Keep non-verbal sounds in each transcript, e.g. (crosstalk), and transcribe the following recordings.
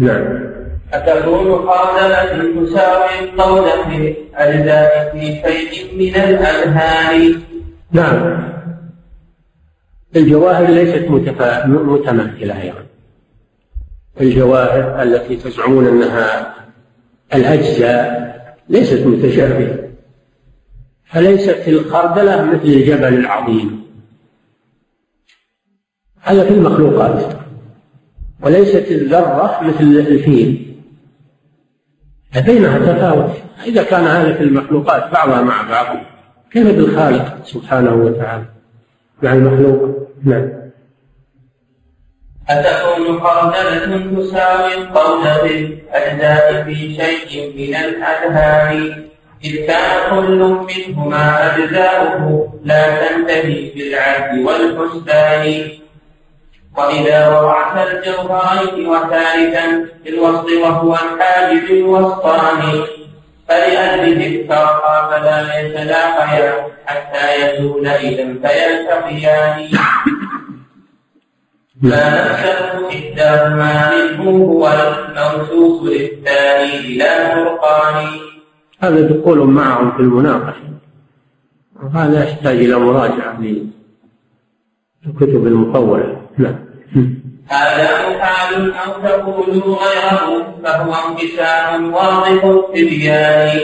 نعم. أتكون خردلة تساوي القول في أجزاء في شيء من الأذهان نعم. الجواهر ليست متفا... متماثلة أيضا. الجواهر التي تزعمون أنها الأجزاء ليست متشابهة. فليست الخردلة مثل الجبل العظيم. هذا في المخلوقات. وليست الذرة مثل الفيل. بينها تفاوت. إذا كان هذا في المخلوقات بعضها مع بعض كيف بالخالق سبحانه وتعالى؟ مع المخلوق؟ نعم. أتكون خردلة تساوي القول بالأجزاء في شيء من الأذهان. إذ كان كل منهما أجزاؤه لا تنتهي بالعدل والحسبان. وإذا وضعت الجوهرين وثالثا في الوسط وهو الحاجب الوسطاني فلأجله افترقا فلا يتلاقيا حتى يزول إذا فيلتقيان. لا نفسه إحداهما منه هو الموصوف للثاني بلا فرقان. هذا دخول معهم في المناقشة. وهذا يحتاج إلى مراجعة في الكتب المطولة. نعم هذا محال أو تقولوا غيره فهو انقسام واضح التبيان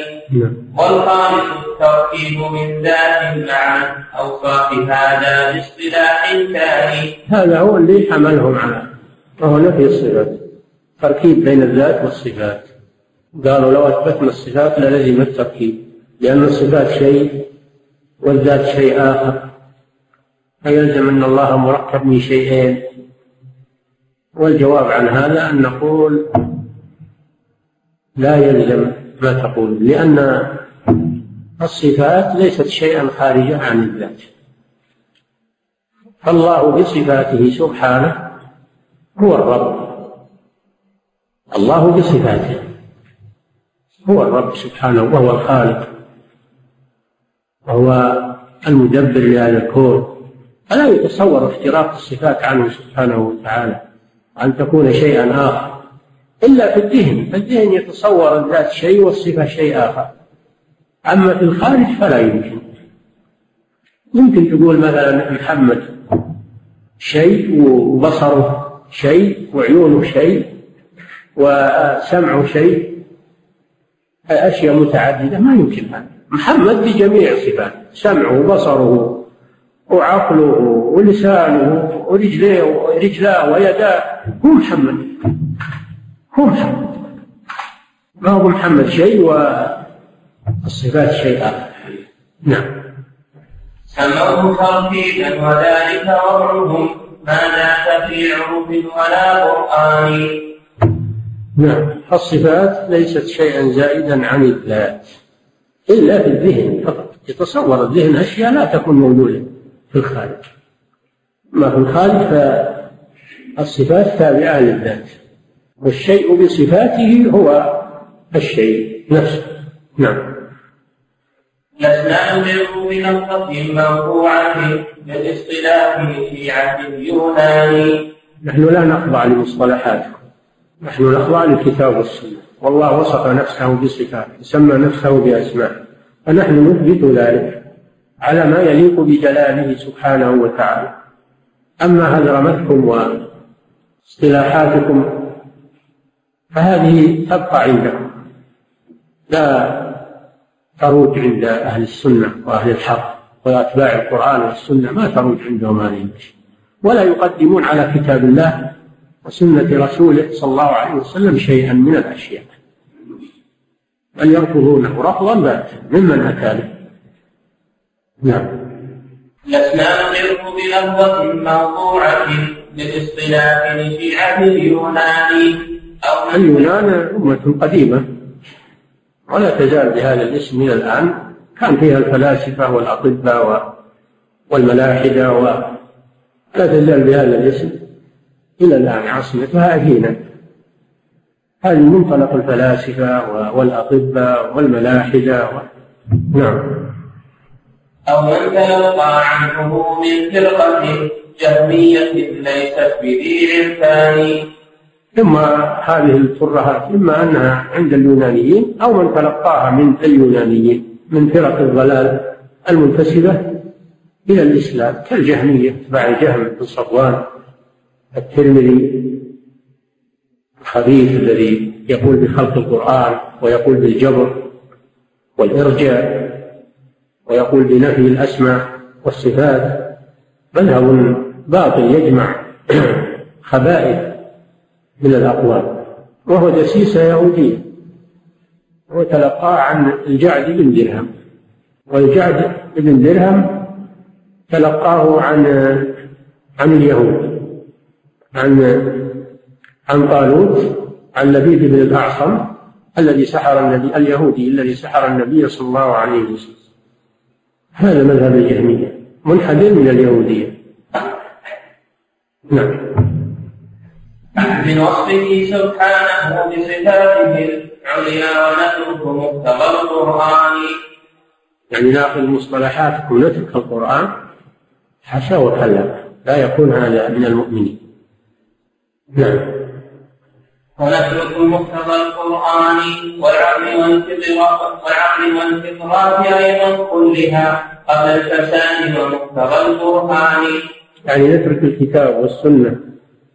والخامس التركيب من ذات مع أوصاف هذا باصطلاح ثاني هذا هو اللي حملهم على وهو نفي الصفات. تركيب بين الذات والصفات. قالوا لو أثبتنا الصفات للزم التركيب لأن الصفات شيء والذات شيء آخر. فيلزم أن الله مركب من شيئين. والجواب عن هذا أن نقول لا يلزم ما تقول لأن الصفات ليست شيئا خارجا عن الذات. فالله بصفاته سبحانه هو الرب. الله بصفاته هو الرب سبحانه وهو الخالق وهو المدبر لهذا الكون. فلا يتصور افتراق الصفات عنه سبحانه وتعالى أن تكون شيئا آخر. إلا في الذهن فالذهن يتصور الذات شيء والصفة شيء آخر. أما في الخارج فلا يمكن. يمكن تقول مثلا محمد شيء وبصره شيء وعيونه شيء وسمعه شيء أشياء متعددة ما يمكن هذا. محمد بجميع صفاته سمعه وبصره وعقله ولسانه ورجليه ورجلاه ويداه. هو محمد. هو محمد. ما هو محمد شيء والصفات شيء آخر نعم. سموه تركيبا وذلك وضعهم. ما ذاك في عرف ولا قرآن. نعم. الصفات ليست شيئا زائدا عن الذات. إلا في الذهن فقط. يتصور الذهن أشياء لا تكون موجودة. في الخارج. ما في الخارج فالصفات تابعة للذات. والشيء بصفاته هو الشيء نفسه. نعم. لسنا نمر بلفظة موضوعة بالاصطلاح شيعة اليوناني. نحن لا نخضع لمصطلحاتكم. نحن نخضع للكتاب والسنة. والله وصف نفسه بصفاته سمى نفسه بأسماء فنحن نثبت ذلك. على ما يليق بجلاله سبحانه وتعالى. أما هذرمتكم واصطلاحاتكم فهذه تبقى عندكم. لا تروج عند أهل السنة وأهل الحق وأتباع القرآن والسنة ما تروج عندهم هذه الأشياء ولا يقدمون على كتاب الله وسنة رسوله صلى الله عليه وسلم شيئا من الأشياء. بل يرفضونه رفضا باتا ممن أتى به. نعم. لسنا نقر بلفظة موضوعة للاصطلاح لشيعة اليونان أو اليونان أمة قديمة ولا تزال بهذا الاسم إلى الآن. كان فيها الفلاسفة والأطباء والملاحدة ولا تزال بهذا الاسم إلى الآن عاصمتها أثينا. هذه منطلق الفلاسفة والأطباء والملاحدة و... نعم. أو من تلقى عنه من فرقة جهمية ليست بذي عرفان ثم هذه الترهات إما أنها عند اليونانيين أو من تلقاها من اليونانيين من فرق الضلال المنتسبة إلى الإسلام كالجهمية اتباع الجهم بن صفوان الترمذي الخبيث الذي يقول بخلق القرآن ويقول بالجبر والإرجاء. ويقول بنفي الأسماء والصفات مذهب باطل يجمع (clears throat) خبائث من الأقوال وهو دسيسة يهودية وتلقاه عن الجعد بن درهم والجعد بن درهم تلقاه عن عن اليهود عن عن طالوت عن لبيد بن الأعصم الذي سحر النبي اليهودي الذي سحر النبي صلى الله عليه وسلم. هذا مذهب الجهمية منحدر من اليهودية. نعم. من وصفه سبحانه بصفاته العليا ونترك مقتضى القرآن. يعني ناخذ مصطلحاتكم ونترك القرآن حاشا وكلا لا يكون هذا من المؤمنين. نعم. ونترك مقتضى القرآن والعقل والفطرة والعقل أيضا كلها قبل الفساد ومقتضى القرآن يعني نترك الكتاب والسنة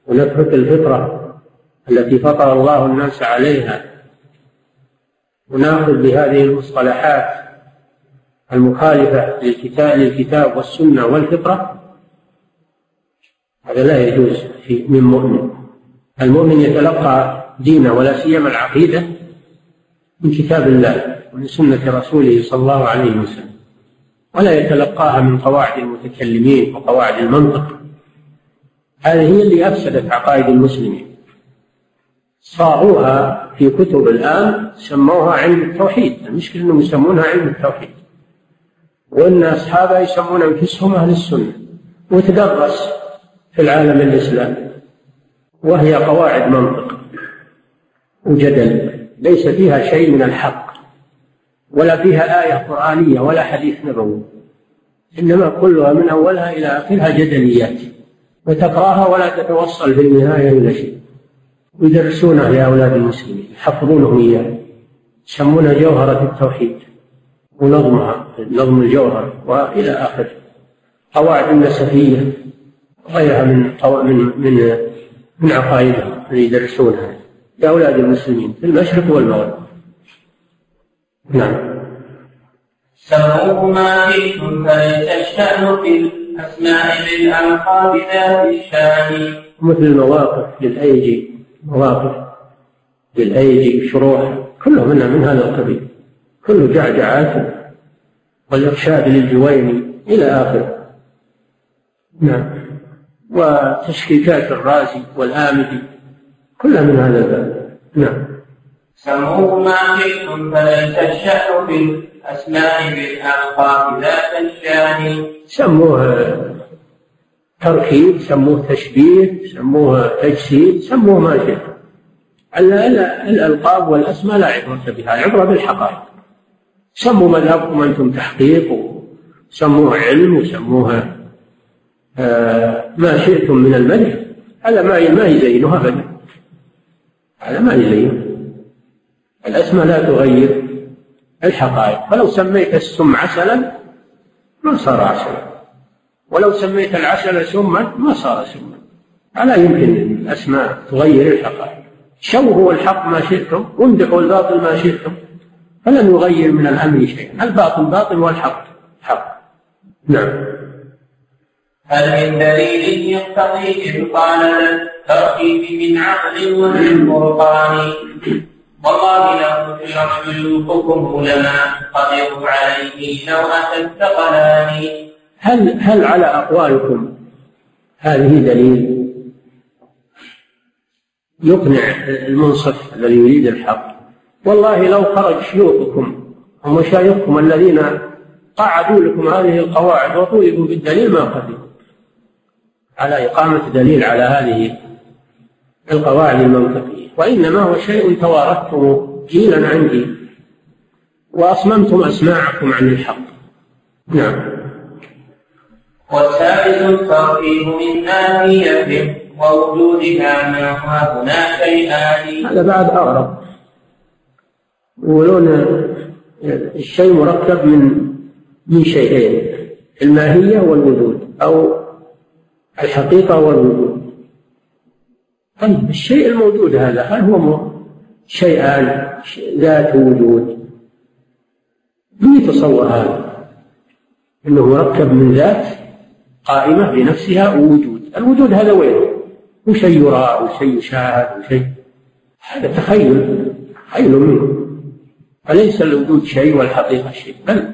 ونترك الفطرة التي فطر الله الناس عليها ونأخذ بهذه المصطلحات المخالفة للكتاب, للكتاب والسنة والفطرة. هذا لا يجوز في من مؤمن. المؤمن يتلقى دينه ولا سيما العقيدة من كتاب الله ومن سنة رسوله صلى الله عليه وسلم. ولا يتلقاها من قواعد المتكلمين وقواعد المنطق. هذه هي اللي أفسدت عقائد المسلمين. صاغوها في كتب الآن سموها علم التوحيد. المشكلة أنهم يسمونها علم التوحيد. وأن أصحابها يسمون أنفسهم أهل السنة. وتدرس في العالم الإسلامي. وهي قواعد منطق وجدل ليس فيها شيء من الحق ولا فيها آية قرآنية ولا حديث نبوي إنما كلها من أولها إلى آخرها جدليات وتقراها ولا تتوصل في النهاية إلى شيء. ويدرسونها لأولاد المسلمين يحفظونهم إياه يسمونها جوهرة التوحيد ونظمها نظم الجوهر وإلى آخره. قواعد النسفية وغيرها من من من من عقائدهم اللي يدرسونها لأولاد المسلمين في المشرق والمغرب. نعم. سموهما شئتم فليس الشأن في الأسماء بالألقاب ذات الشان. مثل المواقف للأيجي مواقف للأيدي شروح كله منها من هذا القبيل. كله جعجعات والإرشاد للجويني إلى آخره. نعم. وتشكيكات الرازي والآمدي كلها من هذا الباب. نعم. سموهما شئتم فليس الشأن في الأسماء بالألقاب ذات الشان سموه تركيب سموه تشبيه سموه تجسيد سموه ما شئتم الألقاب والأسماء لا عبرة بها العبرة بالحقائق. سموا مذهبكم أنتم تحقيق. وسموه علم وسموه ما شئتم من المدح هذا ما ما يزينه أبدا. هذا ما يزينه الأسماء لا تغير الحقائق. فلو سميت السم عسلا ما صار عسلا. ولو سميت العسل سما ما صار سما. فلا يمكن الأسماء تغير الحقائق. شوهوا الحق ما شئتم؟ وامدحوا الباطل ما شئتم. فلن يغير من الأمر شيئا. الباطل باطل والحق حق. نعم. هل من دليل يقتضي إبطال التركيب من عقل ومن فرقان والله لو تشرح شيوخكم لما قدروا عليه لو أتى الثقلان هل هل على أقوالكم هذه دليل؟ يقنع المنصف الذي يريد الحق. والله لو خرج شيوخكم ومشايخكم الذين قعدوا لكم هذه القواعد وطولبوا بالدليل ما قدروا على إقامة دليل على هذه القواعد المنطقية. وإنما هو شيء توارثته جيلا عندي وأصممتم أسماعكم عن الحق. نعم. والثالث التركيب من ناحية ووجودها ما هنا شيئان هذا بعد أغرب. يقولون الشيء مركب من من شيئين الماهية والوجود أو الحقيقة والوجود طيب الشيء الموجود هذا هل هو شيئان؟ ذات وجود. من يتصور هذا؟ إنه مركب من ذات قائمة بنفسها ووجود. الوجود هذا وين؟ وشيء يرى وشيء يشاهد وشيء هذا تخيل تخيل منه. أليس الوجود شيء والحقيقة شيء؟ بل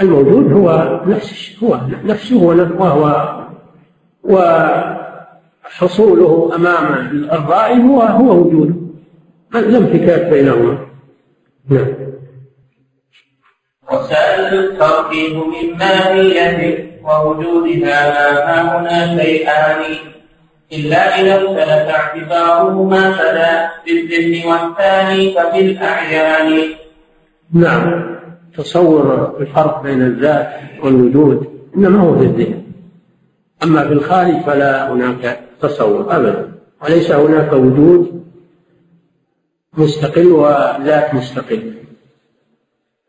الموجود هو نفس هو نفسه وهو وحصوله أمام الرائي هو هو وجوده لا انفكاك بينهما. نعم. وسائل التركيب من ماهية ووجودها ما هنا شيئان. إلا إذا اختلف اعتبارهما فلا بالذهن والثاني ففي الأعيان. نعم. تصور الفرق بين الذات والوجود إنما هو في الذهن. أما في الخارج فلا هناك تصور أبدا وليس هناك وجود مستقل وذات مستقل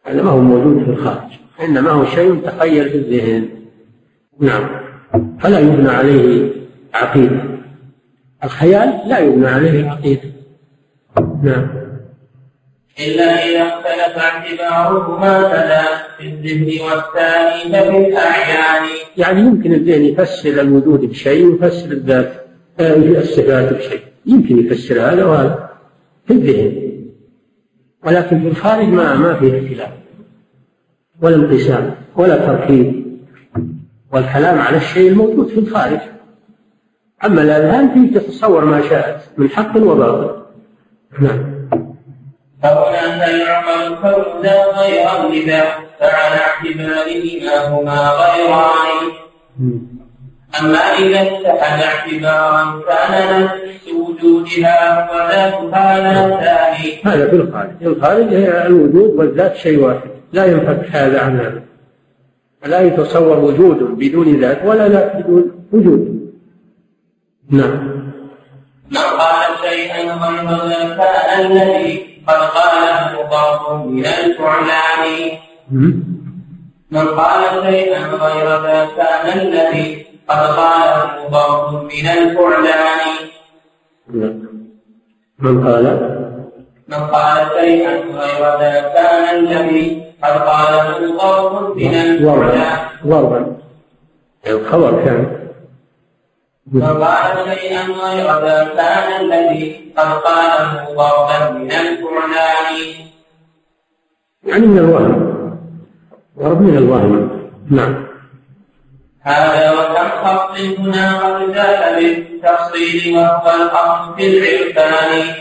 هذا ما هو موجود في الخارج إنما هو شيء تخيل في الذهن. نعم فلا يبنى عليه عقيدة الخيال لا يبنى عليه عقيدة. نعم. إلا إذا اختلف اعتبارهما فلا في الذهن والثاني ففي الأعيان. يعني يمكن الذهن يفسر الوجود بشيء ويفسر الذات آه، الصفات بشيء. يمكن يفسر هذا وهذا في الذهن. ولكن في الخارج ما ما فيه اختلاف. ولا انقسام ولا تركيب. والكلام على الشيء الموجود في الخارج. أما الأذهان فيه تتصور ما شاءت من حق وباطل. نعم. يعقل الكون ذا غير لذا فعلى اعتبارهما هما غيران أما إذا اتحد اعتبارا كان نفس وجودها وذاتها لا ثاني هذا في الخارج الخارج هي الوجود والذات شيء واحد لا ينفك هذا عن هذا لا يتصور وجود بدون ذات ولا ذات بدون وجود نعم. من قال شيئا غير ذاك الذي قد قاله مضاف من الفعلان من قال شيئا غير ذاك الذي قد قاله مضاف من الفعلان من قال؟ من قال شيئا غير ذاك الذي قد قاله مضاف من الفعلان ضربا الخبر كان فقال شيئا غير ذا كان الذي قد قاله ضربا من الفعلان يعني من الوهم ضرب من الوهم نعم. هذا وكم خط هنا قد جاء بالتفصيل وهو الأصل في العرفان.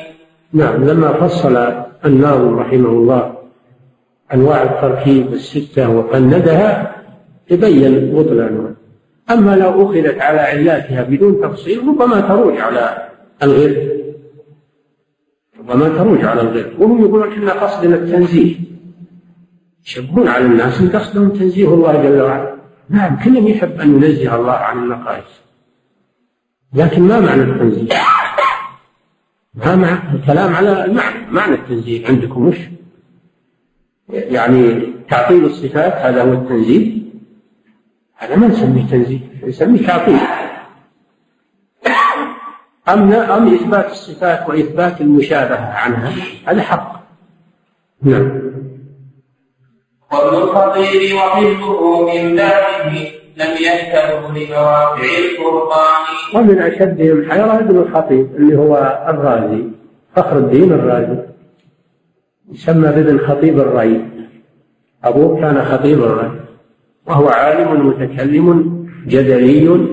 نعم لما فصل الناظم رحمه الله أنواع التركيب الستة وفندها تبين بطلانها. أما لو أخذت على علاتها بدون تفصيل ربما تروج على الغير ربما تروج على الغير وهم يقولون إن قصدنا التنزيه. يشبهون على الناس إن قصدهم تنزيه الله جل وعلا. نعم كل يحب أن ينزه الله عن النقائص لكن ما معنى التنزيه؟ ما معنى الكلام على المعنى. معنى التنزيه عندكم وش؟ يعني تعطيل الصفات هذا هو التنزيه. هذا ما نسميه تنزيه نسميه تعطيل أم أم إثبات الصفات وإثبات المشابهة عنها هذا حق. نعم. وابن الخطيب وحزبه من بعده لم يشتروا لمواقع الفرقان ومن أشدهم حيرة ابن الخطيب اللي هو الرازي فخر الدين الرازي. يسمى بابن خطيب الري أبوه كان خطيب الري وهو عالم متكلم جدلي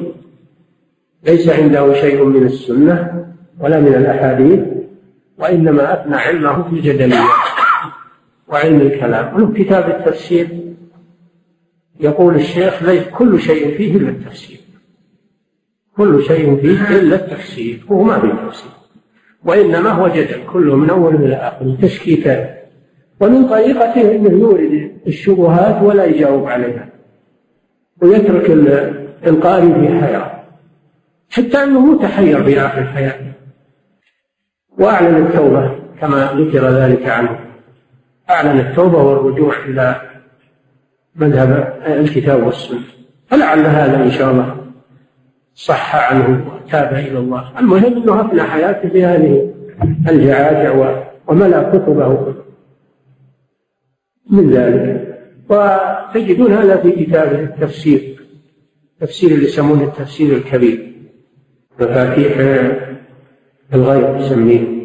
ليس عنده شيء من السنة ولا من الأحاديث وإنما أثنى علمه في الجدلية وعلم الكلام. وله كتاب التفسير يقول الشيخ ليس كل شيء فيه إلا التفسير. كل شيء فيه إلا التفسير وهو ما فيه تفسير. وإنما هو جدل كله من أول إلى آخر تشكيكات ومن طريقته أنه يورد الشبهات ولا يجاوب عليها. ويترك القارئ في حيرة حتى أنه متحير في آخر حياته وأعلن التوبة كما ذكر ذلك عنه. أعلن التوبة والرجوع إلى مذهب الكتاب والسنة. فلعل هذا إن شاء الله صح عنه وتاب إلى الله. المهم أنه أفنى حياته بهذه الجعاجع وملأ كتبه من ذلك. وتجدون هذا في كتابه التفسير تفسير اللي يسمونه التفسير الكبير. مفاتيح الغيب يسميه.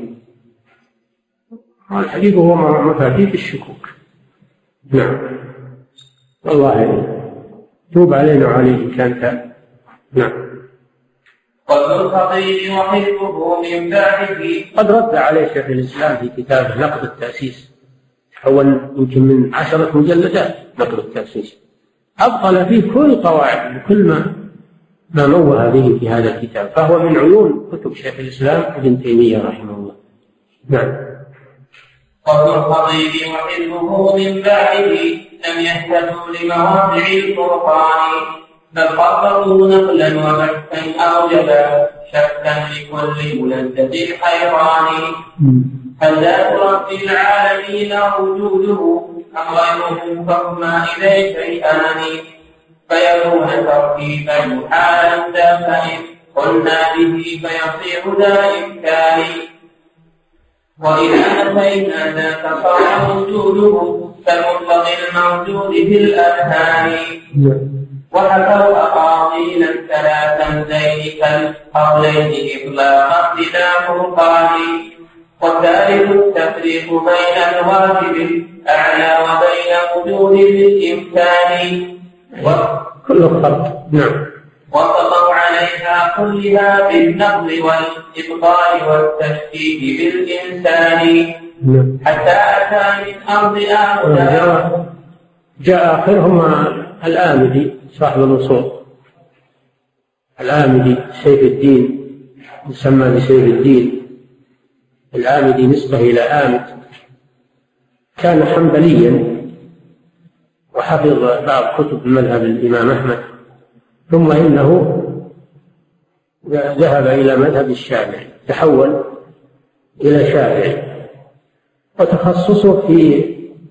الحديث هو مفاتيح الشكوك. نعم. والله توب علينا وعليه كان تاب. نعم. وابن الخطيب وحزبه من بعده. قد رد عليه شيخ الإسلام في كتابه نقد التأسيس. أول يمكن من عشرة مجلدات نقد التأسيس. أبطل فيه كل قواعد وكل ما ما موه به في هذا الكتاب. فهو من عيون كتب شيخ الإسلام ابن تيمية رحمه الله. نعم. وابن الخطيب وحزبه من بعده لم يهتدوا لمواضع الفرقان بل خططوا نقلا وبحثا أوجبا شكا لكل ملذة الحيران هل ذات رب العالمين وجوده أم غيره فهما إليه شيئان فيكون ترتيبا محالا ذا فإن قلنا به فيصير ذا إمكان. وإذا أتينا ذاك صار وجوده كالمطلق الموجود في الأذهان. وحكوا أقاطيلا ثلاثا زين كالقولين إطلاقا بلا فرقان. والثالث التفريق بين الواجب الأعلى وبين وجود الإمكان. كل فرق نعم. وقضوا عليها كلها بالنقل والإبطال والتشكيك بالإنسان. نعم. حتى أتى من أرض آخر. جاء, جاء آخرهم الآمدي صاحب الوصول الآمدي سيف الدين يسمى بسيف الدين. الآمدي نسبة إلى آمد كان حنبليا وحفظ بعض كتب مذهب الإمام أحمد ثم إنه ذهب إلى مذهب الشافعي تحول إلى شافعي وتخصصه في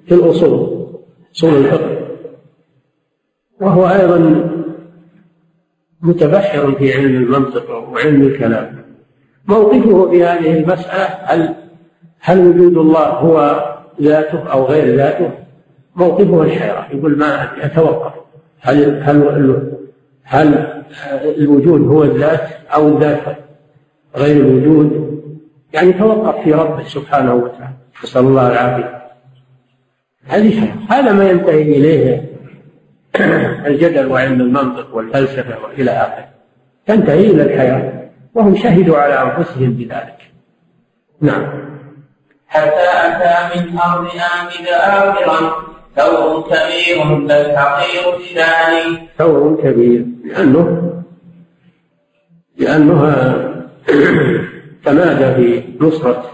في الأصول أصول الفقه وهو أيضا متبحر في علم المنطق وعلم الكلام. موقفه في هذه المسألة هل هل وجود الله هو ذاته أو غير ذاته؟ موقفه الحيرة يقول ما أتوقف هل هل هل الوجود هو الذات أو الذات غير الوجود؟ يعني توقف في ربه سبحانه وتعالى. نسأل الله العافية. هذه هذا ما ينتهي إليه (clears throat) الجدل وعلم المنطق والفلسفة وإلى آخره. تنتهي إلى الحياة. وهم شهدوا على أنفسهم بذلك. نعم. حتى أتى من أرض آمد آخرا ثور كبير بل حقير الشان ثور كبير لأنه لأنه تمادى في نصرة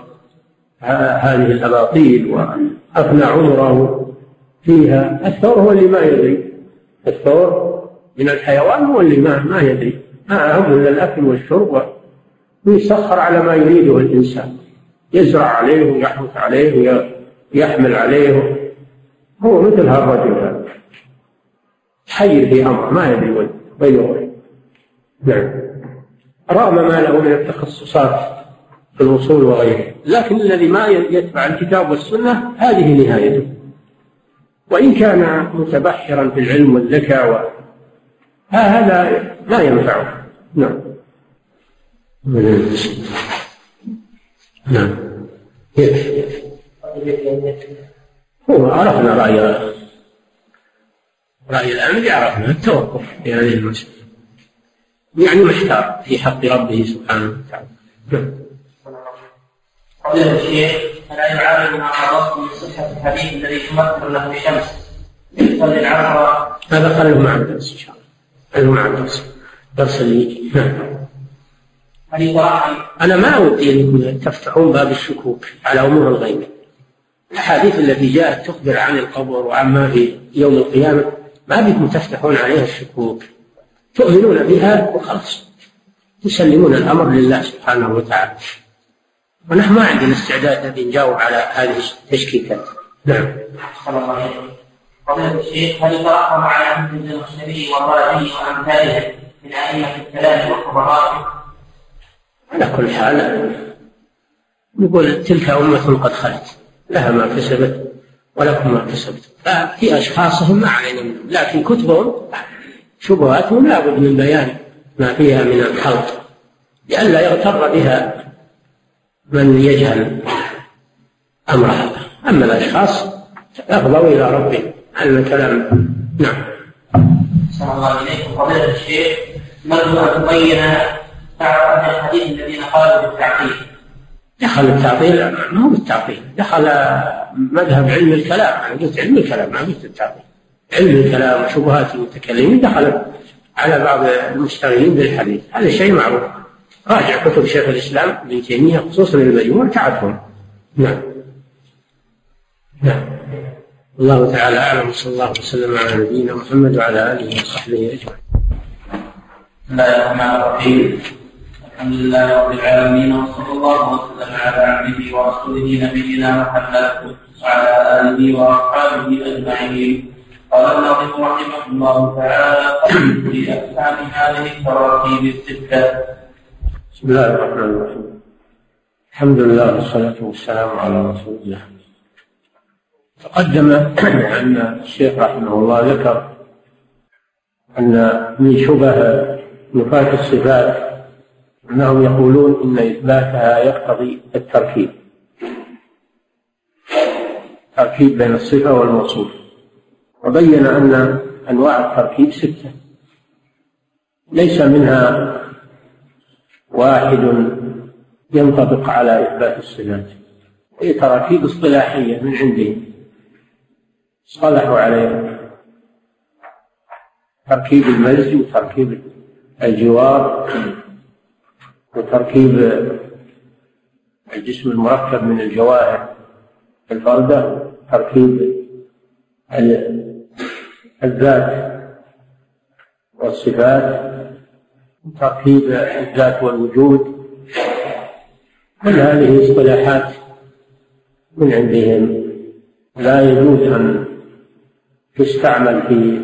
هذه الأباطيل وأفنى عمره فيها. الثور هو اللي ما يدري. الثور من الحيوان هو اللي ما ما يدري. إلا الأكل والشرب ويسخر على ما يريده الإنسان. يزرع عليه ويحرث عليه ويحمل عليه. هو مثل هالرجل هذا. حي في أمره ما يدري وين وين نعم. رغم ما له من التخصصات في الوصول وغيره لكن الذي ما يتبع الكتاب والسنة هذه نهايته. وإن كان متبحرا في العلم والذكاء. هذا ما ينفعه. نعم. نعم هو عرفنا رأي رأي الأمر عرفنا التوقف في هذه المسألة يعني محتار في حق ربه سبحانه وتعالى نعم قول الشيخ فلا يعارض مع نص من صحة الحديث الذي تمثل له الشمس يصلي العصر هذا خليه مع الدرس إن شاء الله. خليه مع الدرس الدرس اللي نعم. هذه أنا ما ودي أن تفتحون باب الشكوك على أمور الغيب. الأحاديث التي جاءت تخبر عن القبر وعما في يوم القيامة ما بكم تفتحون عليها الشكوك. تؤمنون بها وخلاص. يسلمون الأمر لله سبحانه وتعالى. ونحن ما عندنا استعداد أن نجاوب على هذه التشكيكات. نعم. صلى الله عليه وسلم فضيلة الشيخ هل ترحم على أهل الزمخشري والرازي وأمثالهم من أئمة الكلام والخبراء؟ على كل حال نقول تلك أمة قد خلت لها ما كسبت ولكم ما كسبتم. ففي أشخاصهم ما علينا منهم لكن كتبهم شبهاتهم لابد من بيان ما فيها من الخلط لئلا يغتر بها من يجهل أمرها. أما الأشخاص أفضوا إلى ربهم. هذا الكلام نعم. صلى الله إليكم. فضيلة الشيخ أن تبين الحديث الذين قالوا بالتعقيد. دخل التعطيل ما هو بالتعطيل دخل مذهب علم الكلام. أنا قلت علم الكلام ما قلت التعطيل علم الكلام وشبهات المتكلمين دخل على بعض المشتغلين بالحديث. هذا شيء معروف. راجع كتب شيخ الإسلام ابن تيمية خصوصا المجموع تعرفون. نعم. نعم. الله تعالى أعلم. وصلى الله وسلم على نبينا محمد وعلى آله وصحبه أجمعين. بسم الله الرحمن الرحيم. الحمد لله رب العالمين وصلى الله وسلم على عبده ورسوله نبينا محمد وعلى آله وأصحابه أجمعين. قال الناظم رحمه الله تعالى في أقسام هذه التراكيب الستة بسم الله الرحمن الرحيم. الحمد لله والصلاة والسلام على رسول الله تقدم أن الشيخ رحمه الله ذكر أن من شبه نفاة الصفات أنهم يقولون إن إثباتها يقتضي التركيب. تركيب بين الصفة والموصوف. وبين أن أنواع التركيب ستة. ليس منها واحد ينطبق على إثبات الصفات. هي تراكيب اصطلاحية من عندهم. صلحوا عليها تركيب المزج وتركيب الجوار. وتركيب الجسم المركب من الجواهر الفردة تركيب الذات والصفات تركيب الذات والوجود. كل هذه اصطلاحات من عندهم. لا يجوز أن تستعمل في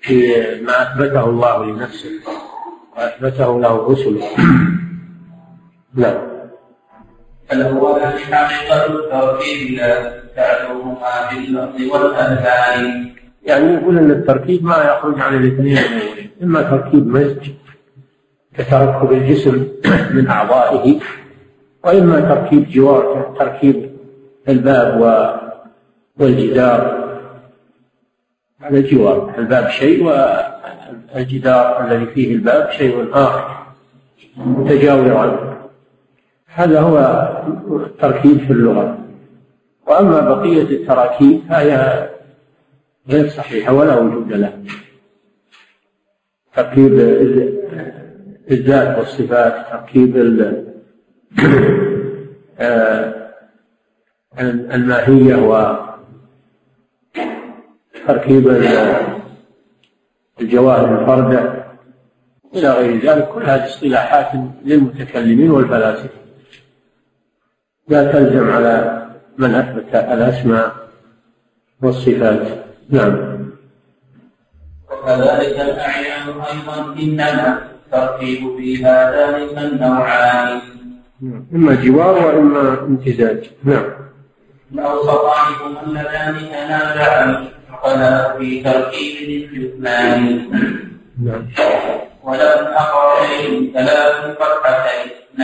في ما أثبته الله لنفسه واثبته له رسله. نعم الأول حقيقة التركيب لا باللفظ والأذهان يعني يقول أن التركيب ما يخرج عن الاثنين. إما تركيب مزج كتركب الجسم من أعضائه وإما تركيب جوار تركيب الباب والجدار. هذا الجوار الباب شيء والجدار الذي فيه الباب شيء آخر. متجاوران. هذا هو التركيب في اللغة. وأما بقية التراكيب فهي غير صحيحة ولا وجود لها. تركيب الذات والصفات تركيب (clears throat) آه، الماهية وتركيب الجواهر الفردة إلى غير ذلك كل هذه اصطلاحات للمتكلمين والفلاسفة. لا تلزم على من أثبت الأسماء والصفات. نعم. وكذلك الأعيان أيضا إنما تركيب في هذان النوعان. إما جوار وإما امتزاج. نعم. الأوسطان هما اللذان تنازعا فلا في تركيب الاثنان نعم. ولهم أقربين ثلاث فتحتين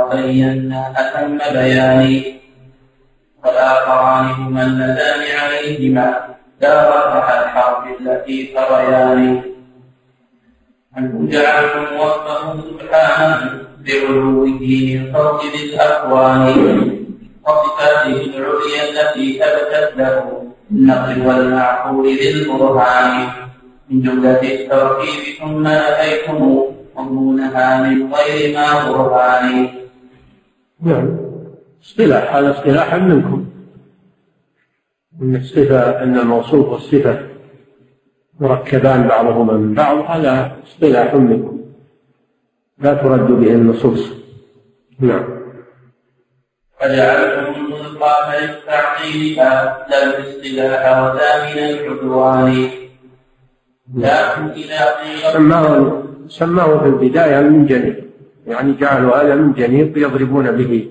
وبينا أتم بيان والآخران هما اللذان عليهما. لا رفع الحرب التي تريان أن جعلهم وصفه سبحانه بعلوه من فوق ذي الأكوان وصفاته العليا التي ثبتت له. النقل والمعقول للبرهان من جملة التركيب ثم أتيتم مضمونها من غير ما برهان نعم. اصطلاح هذا اصطلاح منكم. أن الصفة أن الموصوف والصفة مركبان بعضهما من بعض هذا اصطلاح منكم. لا ترد به النصوص. نعم. فجعلتم الإطلاق للتعطيلها لا الاصطلاح ولا من العدوان. لكن إذا سماه سماه في البداية من جنيب يعني جعلوا هذا من جنيب يضربون به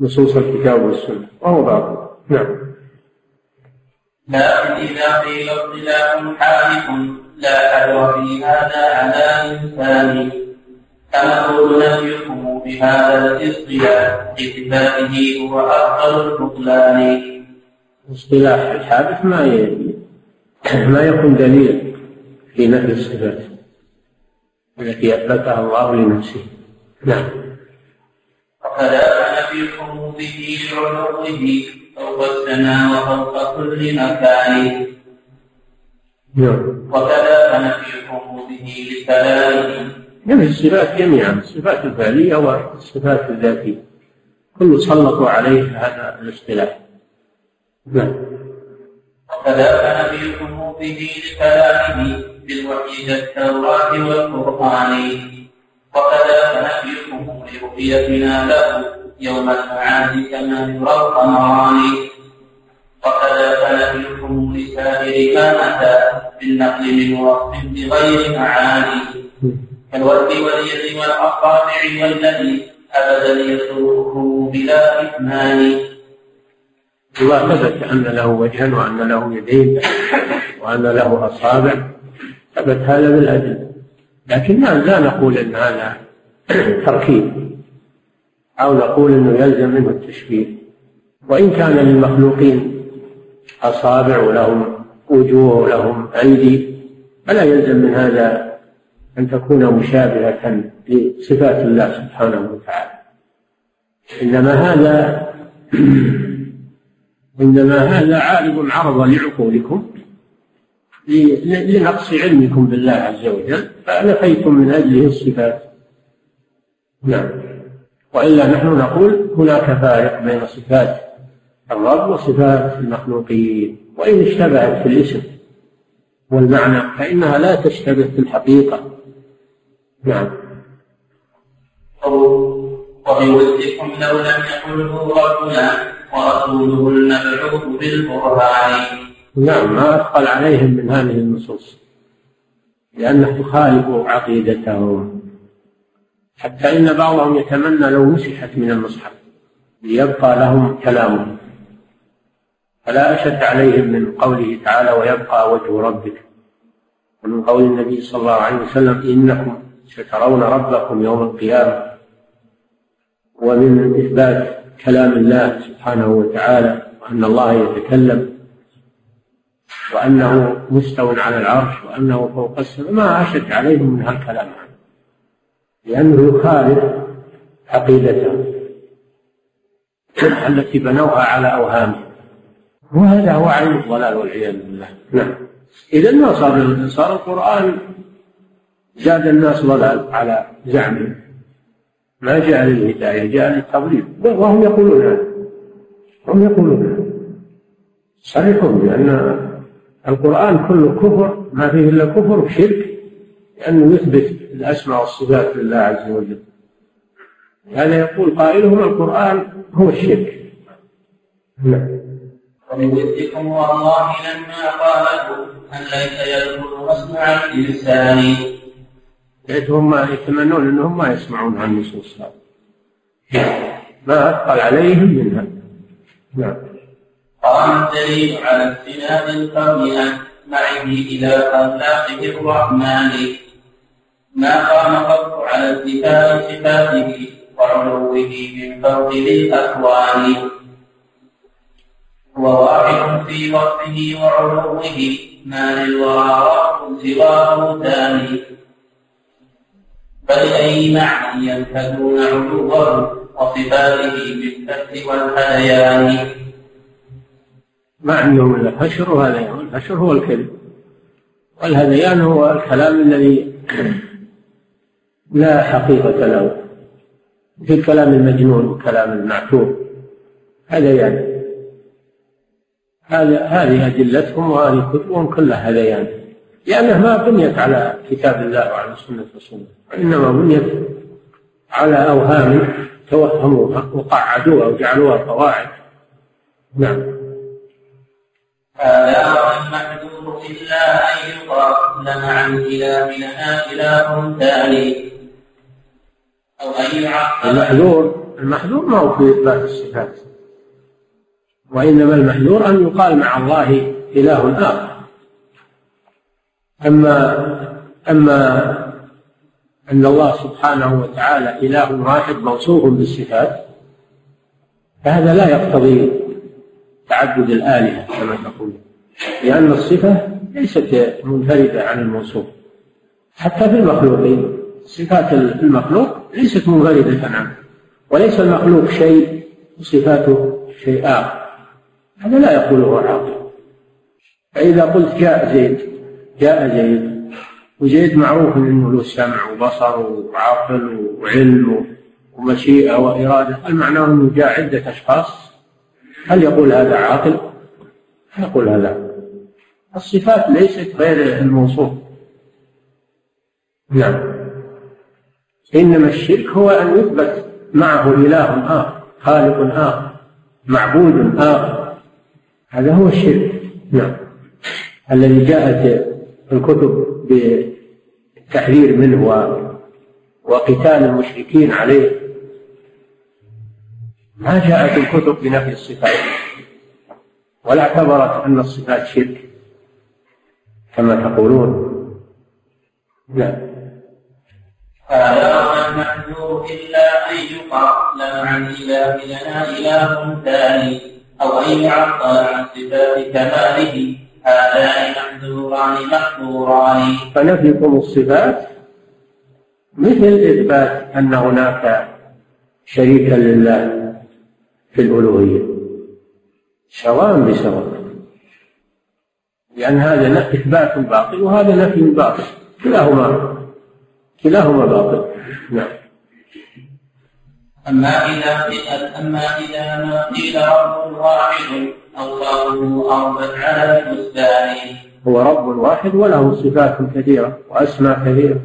نصوص الكتاب والسنة. وهو باطل نعم. لكن إذا قيل اصطلاح حادث لا حذر في هذا على الإنسان. فنقول نفيكم بهذا الاصطلاح لصفاته هو أفضل البطلان. اصطلاح الحادث ما ي... (coughs) ما يكون دليل. في نفي الصفات. التي أثبتها الله لنفسه. نعم. وكذا نفيكم به لعلوه فوق السماء وفوق كل مكان. نعم. وكذا نفيكم به لكلامه يعني الصفات جميعا الصفات الفعلية والصفات الذاتية. كل سلطوا عليه هذا الاصطلاح. نعم. وكذا نبيكم به لكلامه بالوحي كالتوراة والقرآن. وكذا نبيكم لرؤيتنا له يوم المعاد كما يرى القمران. وكذا نبيكم لسائر ما أتى بالنقل من وصف بغير معاني. كالورد واليد والأصابع والذي أبدا يسوقه بلا إثمان. الله ثبت أن له وجها وأن له يدين وأن له أصابع. ثبت هذا بالأدلة لكن لا نقول أن هذا (clears throat) تركيب. أو نقول أنه يلزم منه التشبيه. وإن كان للمخلوقين أصابع ولهم وجوه ولهم أيدي فلا يلزم من هذا أن تكون مشابهة لصفات الله سبحانه وتعالى. إنما هذا (clears throat) إنما هذا عارض عرض لعقولكم. لنقص علمكم بالله عز وجل فنفيتم من أجله الصفات. نعم. وإلا نحن نقول هناك فارق بين صفات الرب وصفات المخلوقين وإن اشتبهت في الاسم والمعنى فإنها لا تشتبه في الحقيقة. نعم. وبودكم لو لم يقله ربنا ورسوله المبعوث بالبرهان نعم ما أثقل عليهم من هذه النصوص لأنه تخالف عقيدتهم. حتى إن بعضهم يتمنى لو مسحت من المصحف ليبقى لهم كلامه فلا أشد عليهم من قوله تعالى ويبقى وجه ربك ومن قول النبي صلى الله عليه وسلم إنكم سترون ربكم يوم القيامة ومن إثبات كلام الله سبحانه وتعالى وأن الله يتكلم. وأنه مستو على العرش وأنه فوق السماء. ما أشد عليهم من هالكلام. لأنه يخالف عقيدتهم التي بنوها على أوهامهم. وهذا هو عين الضلال والعياذ بالله. نعم. إذا ما صار؟ صار القرآن زاد الناس ضلال على زعمهم ما جاء للهداية جاء للتضليل. وهم يقولون هذا. هم يقولون هذا. صريحهم بأن القرآن كله كفر ما فيه إلا كفر وشرك لأنه يثبت الأسماء والصفات لله عز وجل. هذا يقول قائلهم القرآن هو الشرك. نعم. ومن ودكم والله لما قالوا أن ليس يدخل مصنع الإنسان ليتهم يتمنون إنهم ما يسمعون عن النصوص هذه ما اثقل عليهم منها نعم. قام الدليل على استناد الكون معه إلى أخلاقه الرحمن. ما قام قط على انتفاء صفاته وعلوه من فوق الاكوان هو واحد في وصفه وعلوه ما للورى سواه ثاني فلأي معنى ينتهون علوه وصفاته بالفتح والهذيان معنى يوم الحشر وهذا يوم الحشر هو الكذب. والهذيان هو الكلام الذي لا حقيقة له. في الكلام المجنون وكلام المعتوه. هذيان. هذا هذه أدلتهم وهذه كتبهم كلها هذيان. لأنها ما بنيت على كتاب الله وعلى سنة رسوله وإنما بنيت على أوهام توهموها وقعدوها وجعلوها قواعد. نعم. هذا والمحذور إلا أن يقال عن إلهنا إله ثاني. أو أن يعقل المحذور المحذور ما هو في إثبات الصفات. وإنما المحذور أن يقال مع الله إله آخر. أما أما أن الله سبحانه وتعالى إله واحد موصوف بالصفات فهذا لا يقتضي تعدد الآلهة كما تقول. لأن الصفة ليست منفردة عن الموصوف. حتى في المخلوقين صفات المخلوق ليست منفردة عنه. وليس المخلوق شيء وصفاته شيء آخر. هذا لا يقوله عاقل فإذا قلت جاء زيد جاء زيد. وزيد معروف إنه له سمع وبصر وعقل وعلم ومشيئة وإرادة. هل معناه أنه جاء عدة أشخاص؟ هل يقول هذا عاقل؟ يقول هذا. الصفات ليست غير الموصوف. نعم. إنما الشرك هو أن يثبت معه إله آخر خالق آخر معبود آخر. هذا هو الشرك. نعم. الذي جاءت الكتب بالتحذير منه وقتال المشركين عليه. ما جاءت الكتب بنفي الصفات ولا اعتبرت أن الصفات شرك كما تقولون. نعم. هذا المحذور إلا أن يقال عن إله لنا إله ثاني أو أن يعطل عن صفات كماله هذان محذوران محذوران فنفيكم الصفات؟ مثل إثبات أن هناك شريكا لله. في الألوهية. سواء بسواء لأن هذا إثبات باطل وهذا نفي باطل. كلاهما. كلاهما باطل. نعم. أما إذا أما إذا ما قيل رب واحد الله أربت على البستان هو رب واحد وله صفات كثيرة وأسماء كثيرة.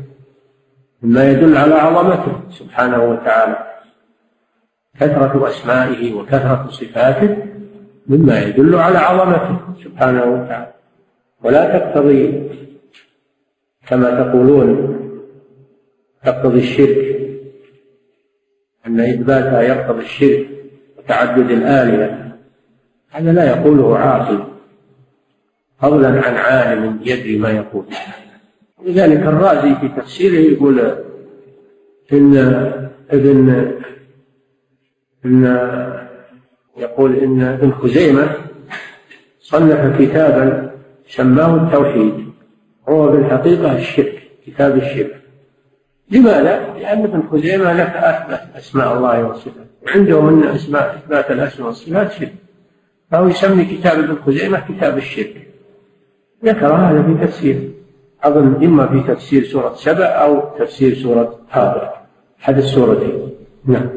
مما يدل على عظمته سبحانه وتعالى. كثرة أسمائه وكثرة صفاته مما يدل على عظمته سبحانه وتعالى. ولا تقتضي كما تقولون تقتضي الشرك أن إثباتها يقتضي الشرك وتعدد الآلهة هذا لا يقوله عاقل فضلا عن عالم يدري ما يقول. لذلك الرازي في تفسيره يقول إن ابن إن يقول إن ابن خزيمة صنف كتابا سماه التوحيد هو في الحقيقة الشرك كتاب الشرك. لماذا؟ لأن ابن خزيمة لك أثبت أسماء الله وصفاته وعندهم أن أسماء إثبات الأسماء والصفات شرك. فهو يسمي كتاب ابن خزيمة كتاب الشرك. ذكر هذا في تفسير أظن إما في تفسير سورة سبع أو تفسير سورة هذا أحد السورتين نعم.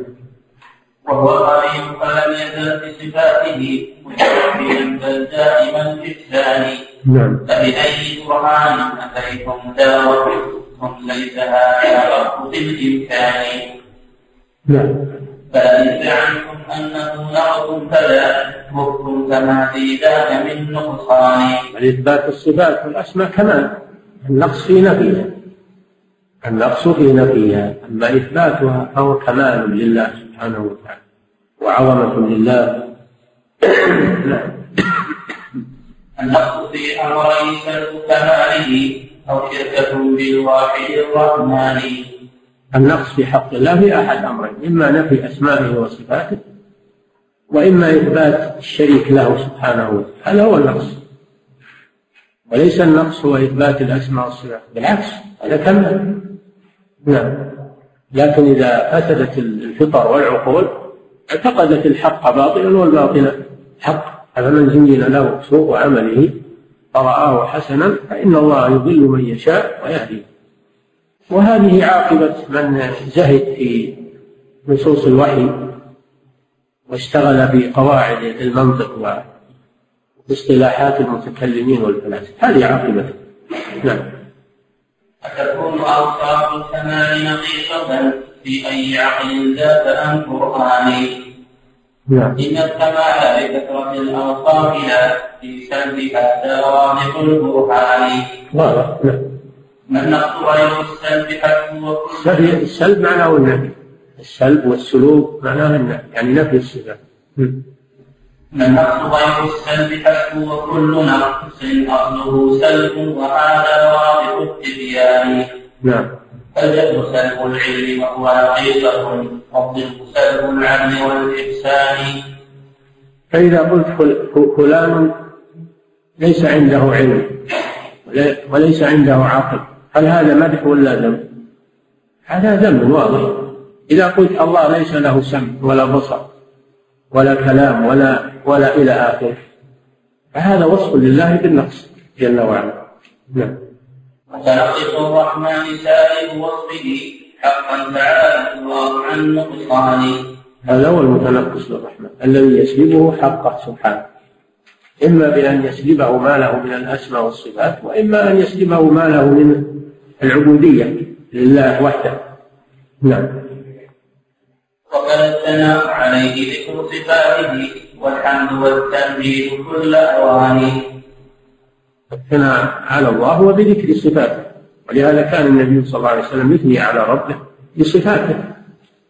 وهو قريب فلم يزل بصفاته متوفيا بل دائما الإحسان. نعم. فبأي برهان أتيتم داوتكم ليس هذا بالإمكان. نعم. فإن زعمتم أنه نقص فلا؟ مختم كما في ذاك من نقصان. إثبات الصفات والأسماء كمال النقص في نفيها النقص في نفيها أما إثباتها فهو كمال لله سبحانه وتعالى. وعظمة لله. نعم النقص في أمرين كماله أو شركة بالواحد الرحمن. النقص في حق الله في أحد أمرين إما نفي أسمائه وصفاته وإما إثبات الشريك له سبحانه وتعالى هذا هو النقص. وليس النقص هو إثبات الأسماء والصفات بالعكس هذا كمال نعم. لكن إذا فسدت الفطر والعقول اعتقدت الحق باطلا والباطل حق. أفمن زين له سوء عمله فرآه حسنا فإن الله يضل من يشاء ويهدي. وهذه عاقبة من زهد في نصوص الوحي واشتغل بقواعد المنطق واصطلاحات المتكلمين والفلاسفة هذه عاقبته نعم. أتكون أوصاف الكمال نقيصة؟ في أي عقل ذات أم قرآن نعم إن الكمال بكثرة الأوصاف لا في سلبها سوابق البرهان. واضح نعم ما النقص غير السلب حسب وكل السلب- معناه النفي. السلب والسلوك معناه النفي يعني نفي الصفات. النقص غير السلب حسب وكل نقص أصله سلب وهذا واضح التبيان. نعم. فالجهل سلب العلم وهو حقيقة والضد سلب العدل والإحسان. فإذا قلت فل- فلان ليس عنده علم ولي- وليس عنده عقل هل هذا مدح ولا ذم؟ هذا ذم واضح. إذا قلت الله ليس له سمع ولا بصر ولا كلام ولا ولا إلى آخره فهذا وصف لله بالنقص جل وعلا. نعم. وتنقص الرحمن سائر وصفه حقا تعالى الله عن نقصان هذا هو المتنقص للرحمن الذي يسلبه حقه سبحانه. إما بأن يسلبه ما له من الأسماء والصفات وإما أن يسلبه ما له من العبودية لله وحده. نعم. وكان الثناء عليه ذكر صفاته والحمد والتمجيد كل أوان الثناء على الله هو بذكر صفاته. ولهذا كان النبي صلى الله عليه وسلم يثني على ربه بصفاته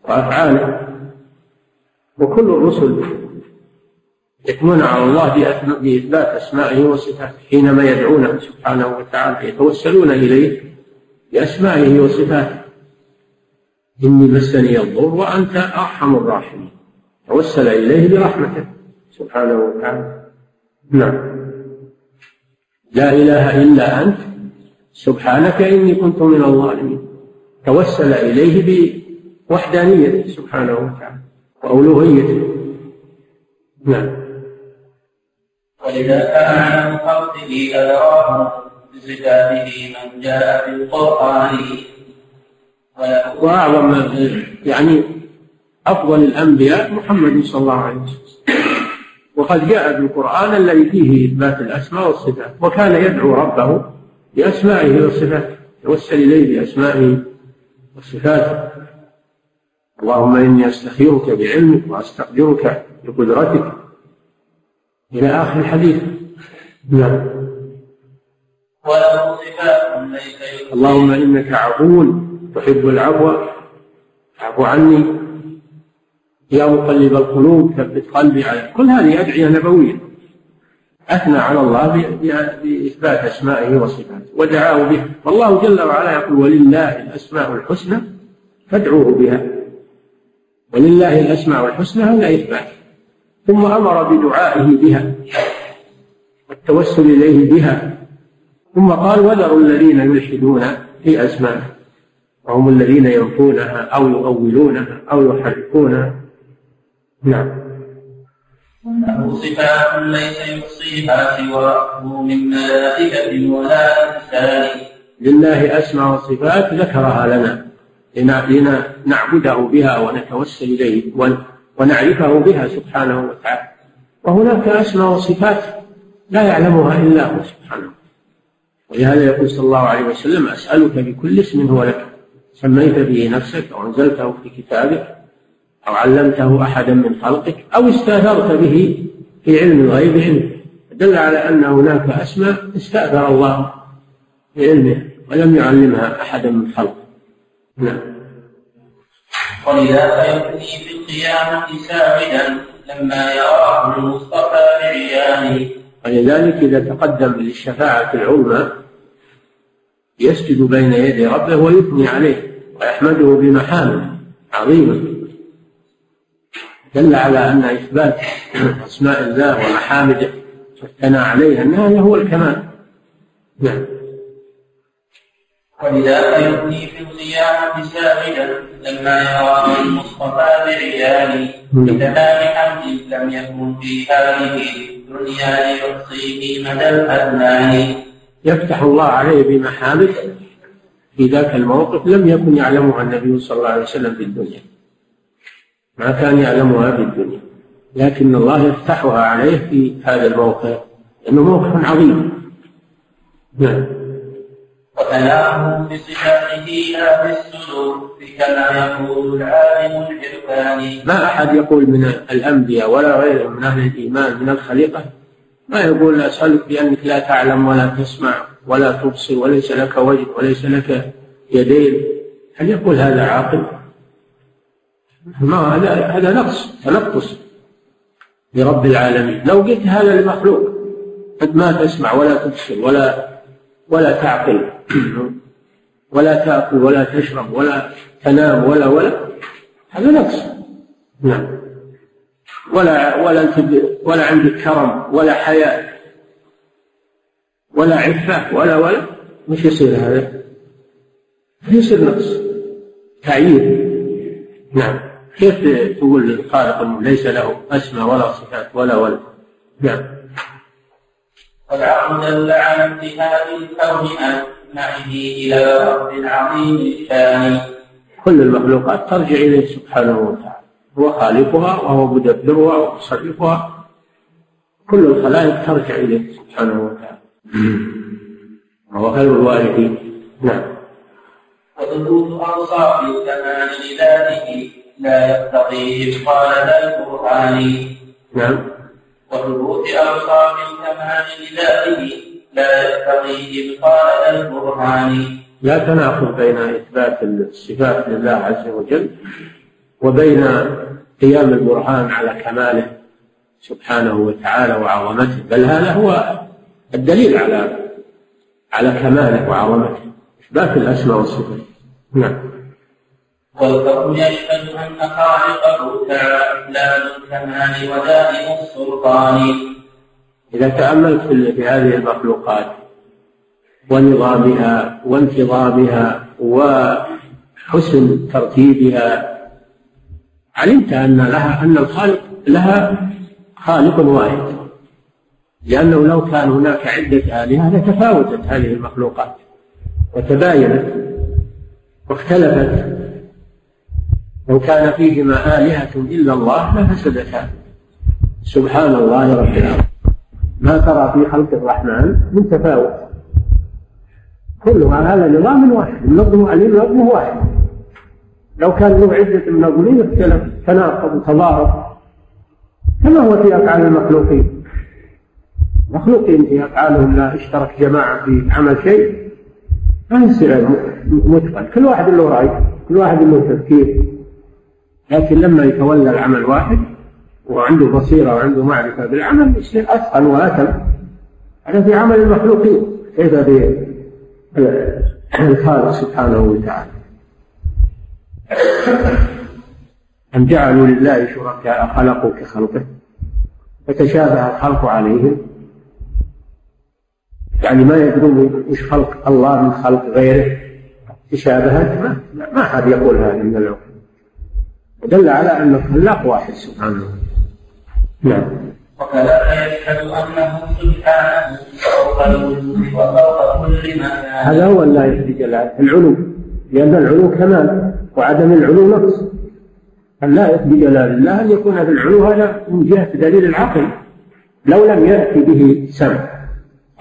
وأفعاله. وكل الرسل يثنون على الله بإثبات أسمائه وصفاته حينما يدعونه سبحانه وتعالى يتوسلون إليه بأسمائه وصفاته. إني مسني الضر وأنت أرحم الراحمين. توسل إليه برحمته سبحانه وتعالى. نعم. لا إله إلا أنت سبحانك إني كنت من الظالمين. توسل إليه بوحدانيته سبحانه وتعالى وألوهيته. نعم. ولذا كان عن خلقه أدراه بصفاته من جاء في القرآن وأعظم يعني أفضل الأنبياء محمد صلى الله عليه وسلم. وقد جاء في القرآن الذي فيه إثبات الأسماء والصفات وكان يدعو ربه بأسمائه وصفاته يوسل إليه بأسمائه وصفاته اللهم إني أستخيرك بعلمك وأستقدرك بقدرتك. إلى آخر الحديث. نعم. صفات ليس اللهم إنك عفو تحب العفو فاعف عني. يا مقلب القلوب ثبت قلبي على كل هذه أدعية نبوية. أثنى على الله بإثبات أسمائه وصفاته ودعاه بها والله جل وعلا يقول ولله الأسماء الحسنى فادعوه بها. ولله الأسماء الحسنى هذا إثبات. ثم أمر بدعائه بها والتوسل إليه بها. ثم قال وذروا الذين يلحدون في أسمائه وهم الذين ينفونها أو يؤولونها أو يحرفونها نعم. له صفات ليس يحصيها سواه من ملائكة ولا إنسان لله أسماء وصفات ذكرها لنا. لنعبده بها ونتوسل إليه ون- ونعرفه بها سبحانه وتعالى. وهناك أسماء وصفات لا يعلمها إلا هو سبحانه. ولهذا يقول صلى الله عليه وسلم أسألك بكل اسم هو لك. سميت به نفسك أو أنزلته في كتابك. أو علمته أحدا من خلقك أو استأثرت به في علم الغيب عندك دل على أن هناك أسماء استأثر الله بعلمه ولم يعلمها أحدا من خلقه. نعم. ولذا فيبني في القيامة ساعدا لما يراه المصطفى بعيانه ولذلك إذا تقدم للشفاعة العظمى يسجد بين يدي ربه ويثني عليه ويحمده بمحامد عظيمة. دل على أن إثبات أسماء الله ومحامده والثناء عليها أن هذا هو الكمال. نعم. ولذا فيبني في القيامة ساعدا لما يراه المصطفى بعيانه بتمام حمد لم يكن في هذه الدنيا ليحصيه مدى الأذنان يفتح الله عليه بمحامد في ذاك الموقف لم يكن يعلمها النبي صلى الله عليه وسلم في الدنيا. ما كان يعلمها في الدنيا. لكن الله يفتحها عليه في هذا الموقف لأنه موقف عظيم. نعم. وكلامه بصفاته لا بالسلوك كما يقول العالم العرفاني. ما أحد يقول من الأنبياء ولا غيرهم من أهل الإيمان من الخليقة. ما يقول أسألك بأنك لا تعلم ولا تسمع ولا تبصر وليس لك وجه وليس لك يدين. هل يقول هذا عاقل؟ ما هذا هذا نقص تنقص لرب العالمين. لو قلت هذا لمخلوق قد ما تسمع ولا تبصر ولا ولا تعقل. (clears throat) ولا تأكل ولا تشرب ولا تنام ولا ولا هذا نقص. نعم. ولا ولا ولا عندك كرم ولا حياء ولا عفة ولا ولا. مش يصير هذا. يصير نقص. تعيير نعم. كيف تقول الخالق ليس له أسماء ولا صفات ولا ولا نعم. والعقل دل على انتهاء الكون أجمعه إلى رب عظيم الشان كل المخلوقات ترجع إليه سبحانه وتعالى. هو خالقها وهو مدبرها ومصرفها. كل الخلائق ترجع إليه سبحانه وتعالى. وهو خير الوارثين نعم. وثبوت أوصاف الكمال لذاته. لا يقتضي إبطال ذا القرآن. نعم. وثبوت أوصاف الكمال لذاته لا يقتضي إبطال ذا القرآن. لا تناقض بين إثبات الصفات لله عز وجل وبين قيام البرهان على كماله سبحانه وتعالى وعظمته بل هذا هو الدليل على على كماله وعظمته إثبات الأسماء والصفات. نعم. والكون يشهد أن خالقه تعالى الكمال ودائم السلطان. إذا تأملت في هذه المخلوقات ونظامها وانتظامها وحسن ترتيبها علمت أن لها أن الخالق لها خالق واحد. لأنه لو كان هناك عدة آلهة لتفاوتت هذه المخلوقات وتباينت واختلفت لو كان فيهما آلهة إلا الله لفسدتا سبحان الله رب العالمين. ما ترى في خلق الرحمن من تفاوت. كلها هذا نظام واحد. النظم النظم واحد. لو كان له عدة منظمين اختلف تناقض وتضارب كما هو في أفعال المخلوقين. مخلوقين في أفعالهم لا اشترك جماعة في عمل شيء. ما يصير متقن. كل واحد له رأي كل واحد له تفكير. لكن لما يتولى العمل واحد وعنده بصيرة وعنده معرفة بالعمل يصير أتقن وأتم. هذا في عمل المخلوقين كيف بالخالق سبحانه وتعالى؟ أم جعلوا لله شركاء خلقوا كخلقه؟ فتشابه الخلق عليهم؟ يعني ما يدرون وش خلق الله من خلق غيره؟ تشابهت ما, ما حد يقول هذا من العقول. ودل على أن الخلاق واحد سبحانه نعم. يشهد أنه سبحانه فوق الوجود وفوق كل ما هذا. هو الله بجلاله العلو. لأن العلو كمال وعدم العلو نقص. اللائق بجلال الله أن يكون هذا العلو هذا من جهة دليل العقل. لو لم يأتي به سمع.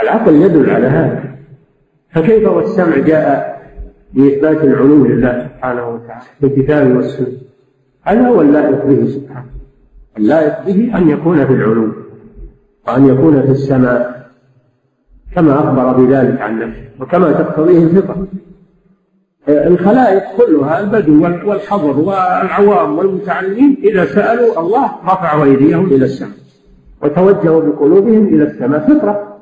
العقل يدل على هذا. فكيف والسمع جاء بإثبات العلو لله سبحانه وتعالى؟ بالكتاب والسنة. هذا هو اللائق به سبحانه اللائق به أن يكون في العلو وأن يكون في السماء كما أخبر بذلك عن نفسه وكما تقتضيه الفطرة. الخلائق كلها البدو والحضر والعوام والمتعلمين إذا سألوا الله رفعوا أيديهم إلى السماء وتوجهوا بقلوبهم إلى السماء. فطرة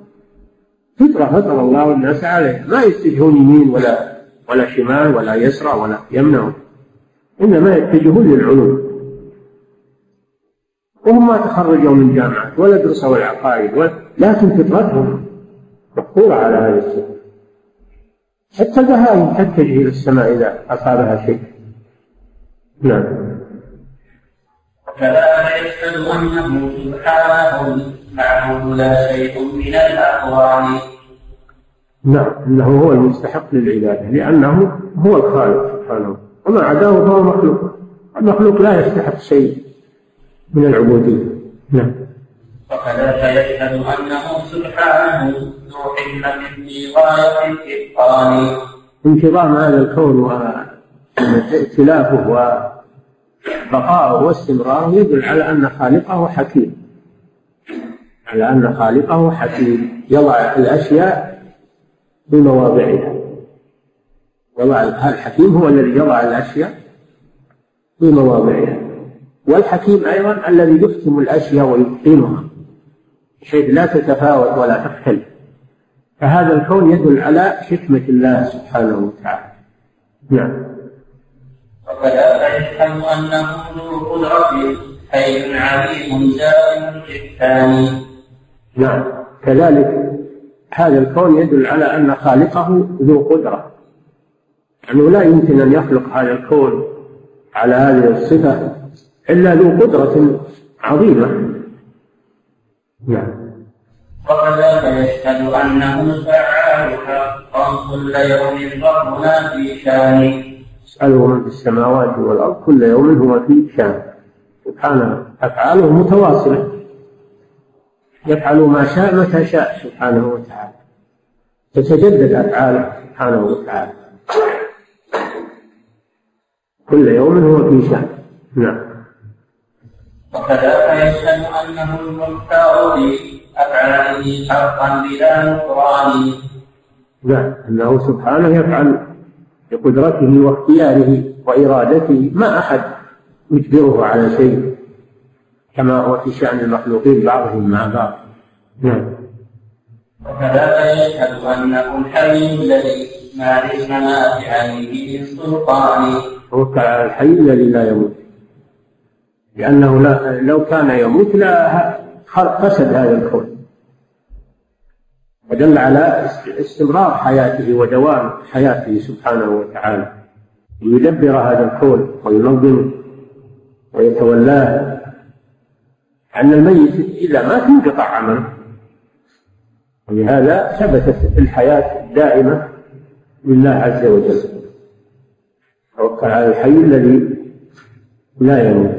فطرة فطر الله الناس عليها. ما يتجهون يمين ولا ولا شمال ولا يسرى ولا يمنع. إنما يتجهون للعلوم. وهم ما تخرجوا من جامعات ولا درسوا العقائد لكن فطرتهم مقهورة على هذه الصفة حتى البهائم تتجه إلى السماء إذا أصابها شيء. نعم. يشهد أنه سبحانه المعبود لا شيء من الأقوال نعم إنه هو المستحق للعبادة لأنه هو الخالق سبحانه. وما عداه فهو مخلوق. المخلوق لا يستحق شيء من العبودية. نعم. وكذلك يشهد أنه سبحانه ذو حكمة في غاية الإتقان انتظام هذا الكون وائتلافه وبقاؤه واستمراره يدل على أن خالقه حكيم. على أن خالقه حكيم. يضع الأشياء في مواضعها. يضع الحكيم هو الذي يضع الأشياء في مواضعها. والحكيم أيضا الذي يحكم الأشياء ويتقنها بحيث لا تتفاوت ولا تختلف. فهذا الكون يدل على حكمة الله سبحانه وتعالى. نعم. وكذا يفهم أنه ذو قدرة حي عليم دائم الثاني نعم. كذلك هذا الكون يدل على أن خالقه ذو قدرة. أنه لا يمكن أن يخلق هذا الكون على هذه الصفة إلا ذو قدرة عظيمة. نعم. وكذلك يشهد أنه الفعال حقا كل يوم ربنا في شان. يسأله من في السماوات والأرض كل يوم هو في شان. سبحانه أفعاله متواصلة. يفعل ما شاء متى شاء سبحانه وتعالى. تتجدد أفعاله سبحانه وتعالى. كل يوم هو في شأن نعم. وكذلك يشهد أنه المختار في أفعاله حقا بلا نكران. نعم. أنه سبحانه يفعل بقدرته واختياره وإرادته ما أحد يجبره على شيء كما هو في شأن المخلوقين بعضهم مع بعض. نعم. وكذلك يشهد أنه الحي الذي ما للممات عليه من سلطان. توكل على الحي الذي لا يموت. لأنه لا لو كان يموت لا فسد هذا الكون. ودل على استمرار حياته ودوام حياته سبحانه وتعالى. ليدبر هذا الكون وينظمه ويتولاه. أن الميت إذا مات ينقطع عمله. ولهذا ثبتت الحياة الدائمة لله عز وجل. توكل على الحي الذي لا يموت.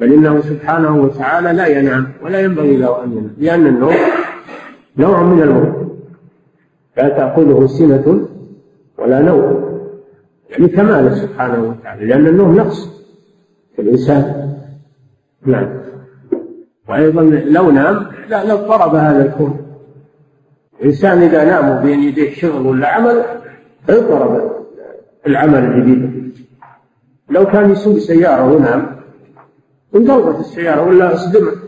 بل إنه سبحانه وتعالى لا ينام ولا ينبغي له أن ينام لأن النوم نوع من الموت. لا تأخذه سنة ولا نوم. يعني كماله سبحانه وتعالى لأن النوم نقص في الإنسان. نعم. وأيضا لو نام لا لاضطرب هذا الكون. الإنسان إذا نام بين يديه شغل ولا عمل اضطرب. العمل الجديد. لو كان يسوق سيارة ونام انقلبت السيارة ولا أصدمت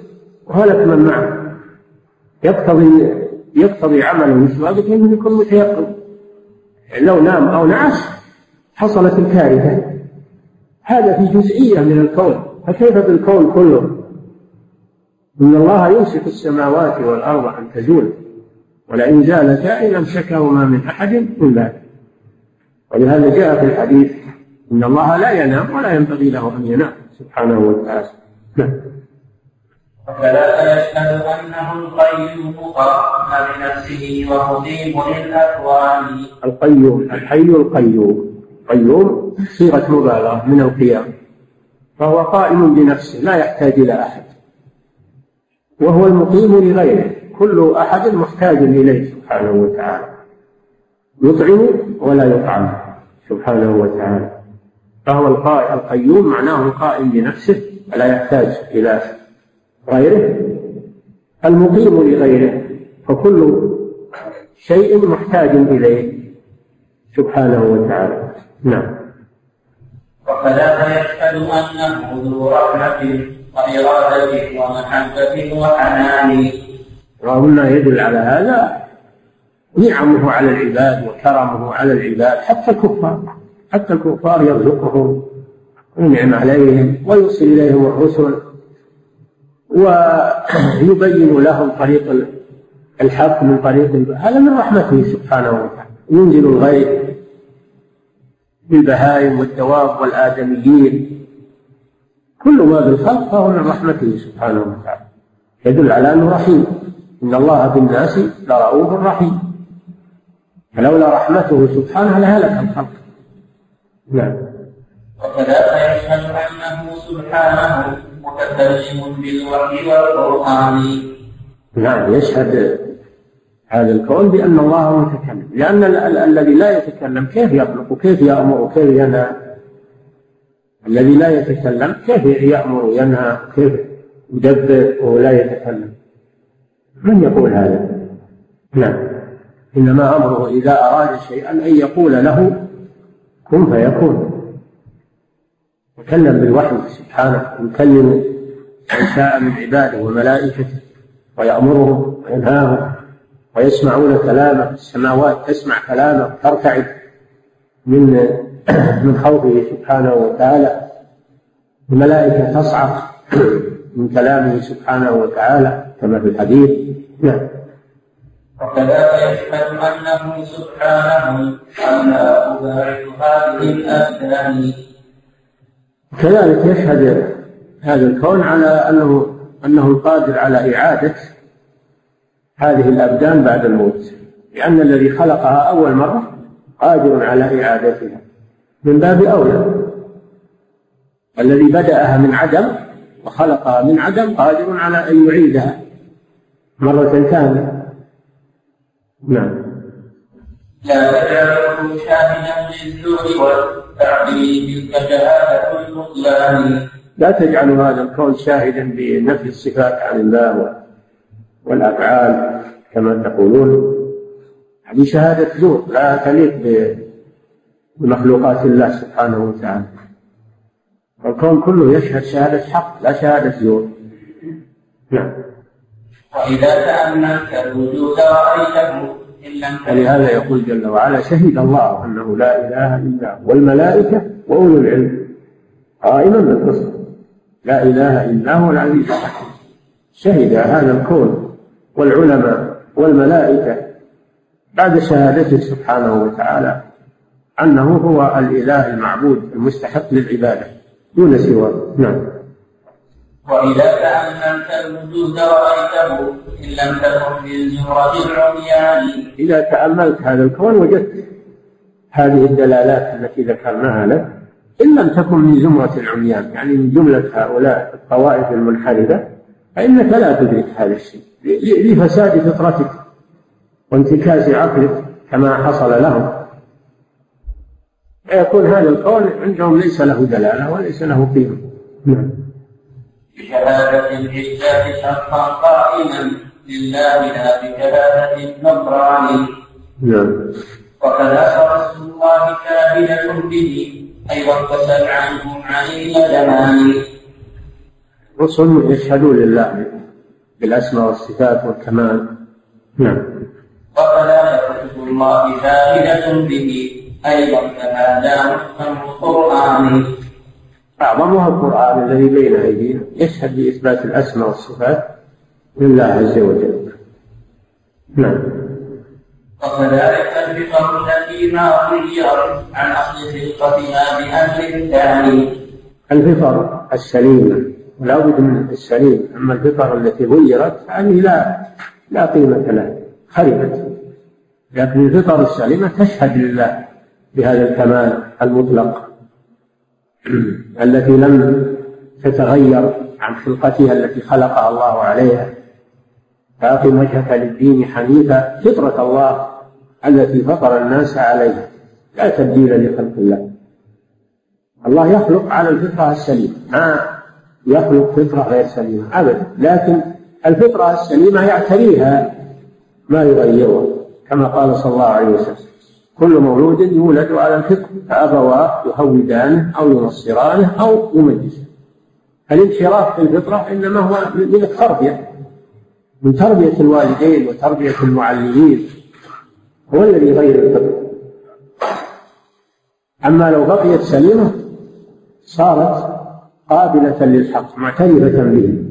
وهلك من معه. يقتضي يقتضي عمله مثل ذلك انه يكون متيقظ لو نام أو نعس حصلت الكارثة. هذا في جزئية من الكون. فكيف بالكون كله؟ إن الله يمسك السماوات والأرض أن تزول ولئن زالتا ان امسكهما من من بعد ولهذا جاء في الحديث إن الله لا ينام ولا ينبغي له أن ينام سبحانه وتعالى. نعم. وكذا يشهد انه القيوم قام بنفسه ومجيب للأكوان. القيوم الحي القيوم. قيوم صيغة مبالغة من القيام. فهو قائم بنفسه لا يحتاج إلى أحد. وهو المقيم لغيره. كل أحد محتاج إليه سبحانه وتعالى. يطعم ولا يطعم. سبحانه وتعالى. فهو القيوم معناه القائم بنفسه فلا يحتاج إلى غيره. المقيم لغيره. فكل شيء محتاج إليه. سبحانه وتعالى. نعم. وكذا يشهد أنه ذو رحمة وإرادة ومحبة وحنان. وهنا يدل على هذا. نعمه على العباد وكرمه على العباد حتى الكفار حتى الكفار يرزقهم وينعم عليهم ويوصل إليهم الرسل ويبين لهم طريق الحق من طريق هذا من رحمته سبحانه وتعالى. ينزل الغيث بالبهائم والدواب والآدميين. كل ما بالخلق فهو من رحمته سبحانه وتعالى. يدل على أنه رحيم. إن الله بالناس لرؤوف رحيم. فلولا رحمته سبحانه لهلك الخلق. نعم. وكذلك يشهد أنه سبحانه متكلم بالوحي والقرآن. نعم يشهد هذا الكون بأن الله متكلم. لأن الذي لا يتكلم كيف يخلق؟ وكيف يأمر؟ وكيف ينهى؟ الذي لا يتكلم كيف يأمر؟ وينهى وكيف يدبر؟ وهو لا يتكلم. من يقول هذا؟ نعم. إنما أمره إذا أراد شيئا أن يقول له كن فيكون. يكلم بالوحي سبحانه يكلم من شاء من عباده وملائكته ويأمرهم وينهاهم ويسمعون كلامه السماوات تسمع كلامه ترتعد من (clears throat) من خوفه سبحانه وتعالى. الملائكة تصعق من كلامه سبحانه وتعالى كما في الحديث. نعم. وكذا يشهد أنه سبحانه أنا أبارك هذه الأبدان. كذلك يشهد هذا الكون على أنه أنه القادر على إعادة هذه الأبدان بعد الموت لأن الذي خلقها أول مرة قادر على إعادتها من باب أولى. الذي بدأها من عدم وخلقها من عدم قادر على أن يعيدها مرة ثانية. نعم. لا تجعله شاهدا للزور والتعديل تلك شهادة البطلان. لا تجعلوا هذا الكون شاهدا بنفي الصفات عن الله والأفعال كما تقولون. هذه شهادة زور لا تليق بمخلوقات الله سبحانه وتعالى. الكون كله يشهد شهادة حق لا شهادة زور نعم. وإذا تأملت الوجود رأيته ولهذا يقول جل وعلا شهد الله أنه لا إله إلا هو والملائكة وأولو العلم قائما بالقسط. لا إله إلا هو العزيز الحكيم. شهد هذا الكون والعلماء والملائكة بعد شهادته سبحانه وتعالى أنه هو الإله المعبود المستحق للعبادة دون سواه. نعم. وإذا تأملت الوجود رأيته إن لم تكن في زمرة العميان. إذا تأملت هذا الكون وجدت هذه الدلالات التي ذكرناها لك إن لم تكن من زمرة العميان يعني من جملة هؤلاء الطوائف المنحرفة فإنك لا تدرك هذا الشيء. لفساد فطرتك وانتكاس عقلك كما حصل لهم. فيكون هذا القول عندهم ليس له دلالة وليس له قيمة. نعم. بشهادة الحجة حقا قائما لله لا بشهادة النظران نعم. وكذا رسول الله كاملة به أيضا فسل عنهم عن الزمان الرسل يشهدون لله بالأسماء والصفات والكمال. نعم. وكذا كتب الله شاهدة به أيضا فهذا محكم القرآن. أعظمها القرآن الذي بين أيدينا يشهد بإثبات الأسماء والصفات لله عز وجل. نعم. وكذلك الفطر التي ما غير عن أصل خلقتها بأمر ثاني. الفطر السليمة ولا بد من السليم. أما الفطر التي غيرت هذه لا لا قيمة لها خربت. لكن الفطر السليمة تشهد لله بهذا الكمال المطلق. التي لم تتغير عن خلقتها التي خلقها الله عليها. فأقم وجهك للدين حنيفا فطرة الله التي فطر الناس عليها. لا تبديل لخلق الله. الله يخلق على الفطرة السليمة. ما يخلق فطرة غير سليمة؟ أبدا. لكن الفطرة السليمة يعتريها ما يغيرها كما قال صلى الله عليه وسلم. كل مولود يولد على الفطر فأبواه يهودانه أو ينصرانه أو يمجسه الانحراف في الفطرة إنما هو من التربية من تربية الوالدين وتربية المعلمين هو الذي يغير الفطرة أما لو بقيت سليمة صارت قابلة للحق معترفة به.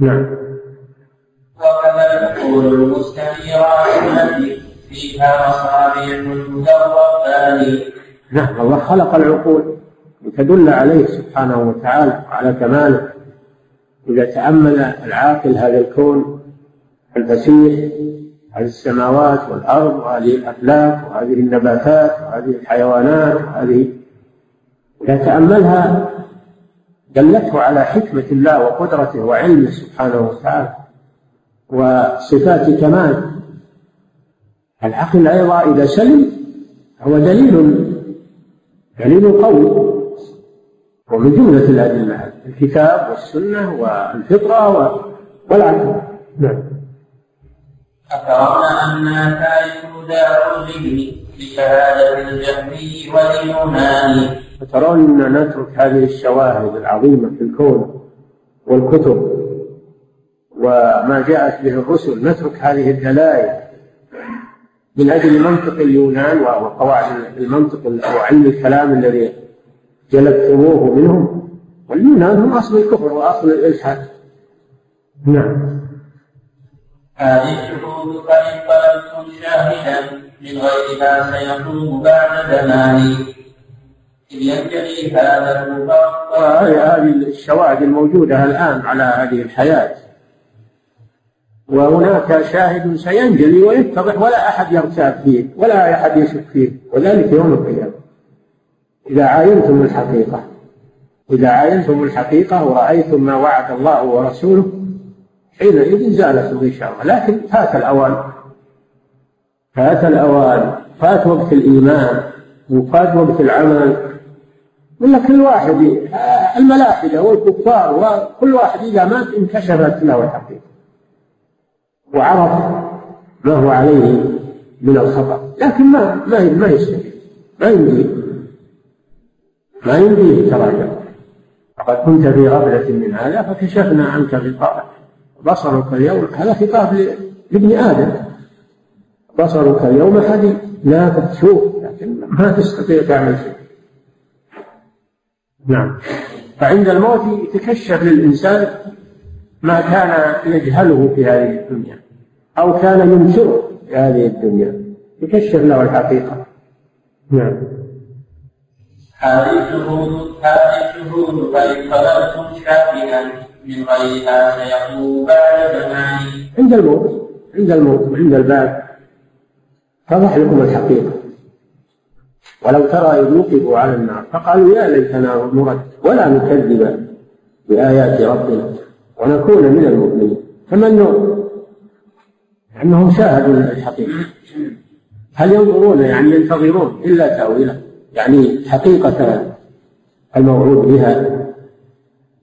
نعم. وكذا المستنيرات التي فيها نعم الله خلق العقول لتدل عليه سبحانه وتعالى وعلى كماله. إذا تأمل العاقل هذا الكون الفسيح هذه السماوات والأرض وهذه الأفلاك وهذه النباتات وهذه الحيوانات وهذه إذا تأملها دلته على حكمة الله وقدرته وعلمه سبحانه وتعالى وصفات كمال. العقل أيضا إذا سلم هو دليل دليل قوي. ومن جملة الأدلة الكتاب والسنة والفطرة والعقل. نعم. أترون أن تارك دار به بشهادة الجهمي واليوناني. أترون أن نترك هذه الشواهد العظيمة في الكون والكتب وما جاءت به الرسل نترك هذه الدلائل. من أجل منطق اليونان وقواعد المنطق وعلم الكلام الذي جلبتموه منهم. واليونان هم أصل الكفر وأصل الإلحاد. نعم. هذه الشهود فإن طلبتم شاهدا من غيرها سيقوم بعد زمان إذ ينجلي هذا هذه الشواهد الموجودة الآن على هذه الحياة. وهناك شاهد سينجلي ويتضح ولا أحد يرتاب فيه ولا أحد يشك فيه وذلك يوم القيامة. إذا عاينتم الحقيقة إذا عاينتم الحقيقة ورأيتم ما وعد الله ورسوله حينئذ زالت الغشاوة. لكن فات الأوان فات الأوان فات وقت الإيمان وفات وقت العمل. ولا كل واحد الملاحدة والكفار وكل واحد إذا مات انكشفت له الحقيقة. وعرف ما هو عليه من الخطأ. لكن ما ما ما يستفيد ما يمديه ما يمديه يتراجع. وقد كنت في غفلة من هذا فكشفنا عنك غطاءك. بصرك اليوم هذا خطاب لابن آدم. بصرك اليوم حديد لا تشوف لكن ما تستطيع تعمل شيء نعم. فعند الموت يتكشف للإنسان ما كان يجهله في هذه الدنيا أو كان ينكره في هذه الدنيا. يكشف له الحقيقة. نعم. هذه الشهود هذه الشهود فإن طلبتم شافئا من غيرها سيقوم بعد زمان عند الموت. عند الموت وعند الباب. تضح لكم الحقيقة. ولو ترى إذ وقفوا على النار فقالوا يا ليتنا نرد ولا نكذب بآيات ربنا. ونكون من المؤمنين. تمنوا أنهم شاهدوا الحقيقة هل ينظرون يعني ينتظرون إلا تأويله يعني حقيقة الموعود بها.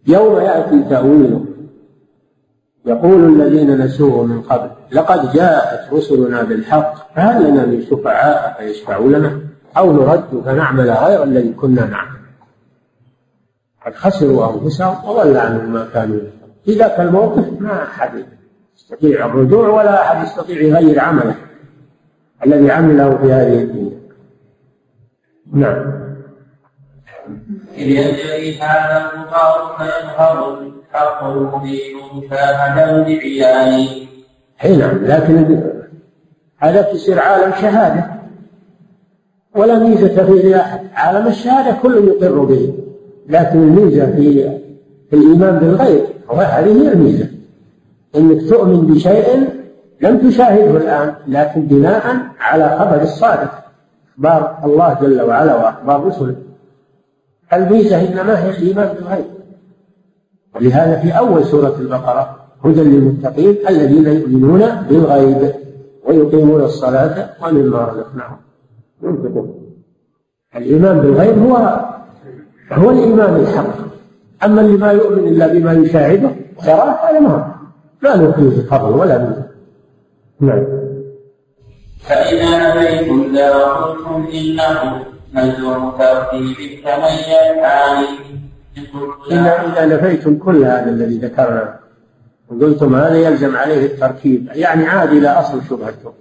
يوم يأتي تأويله يقول الذين نسوه من قبل لقد جاءت رسلنا بالحق فهل لنا من شفعاء فيشفعوا لنا أو نرد فنعمل غير الذي كنا نعمل. قد خسروا أنفسهم وضل عنهم ما كانوا في ذاك الموقف ما أحد يستطيع الرجوع ولا أحد يستطيع يغير عمله الذي عمله في هذه الدنيا. نعم. يجري هذا الغبار فيظهر الحق المبين مشاهدا بعيانه أي نعم لكن هذا تصير عالم شهادة. ولا ميزة فيه لأحد عالم الشهادة كل يقر به لكن الميزة في الإيمان بالغيب. هذه هي الميزة إنك تؤمن بشيء لم تشاهده الآن لكن بناء على خبر الصادق. أخبار الله جل وعلا وأخبار رسله. الميزه إنما هي الإيمان بالغيب. ولهذا في أول سورة البقرة هدى للمتقين الذين يؤمنون بالغيب ويقيمون الصلاة ومما رزقناهم. ينفقون الإيمان بالغيب هو هو الإيمان الحق. أما اللي ما يؤمن إلا بما يشاهده ويراه هذا ما لا نقيم فضل ولا نعم. فإذا نبيتم لا قلتم إنه نزل ترتيب التميز إلا إذا نفيتم كل هذا الذي ذكرنا وقلتم هذا يلزم عليه التركيب يعني عاد إلى أصل شبهتكم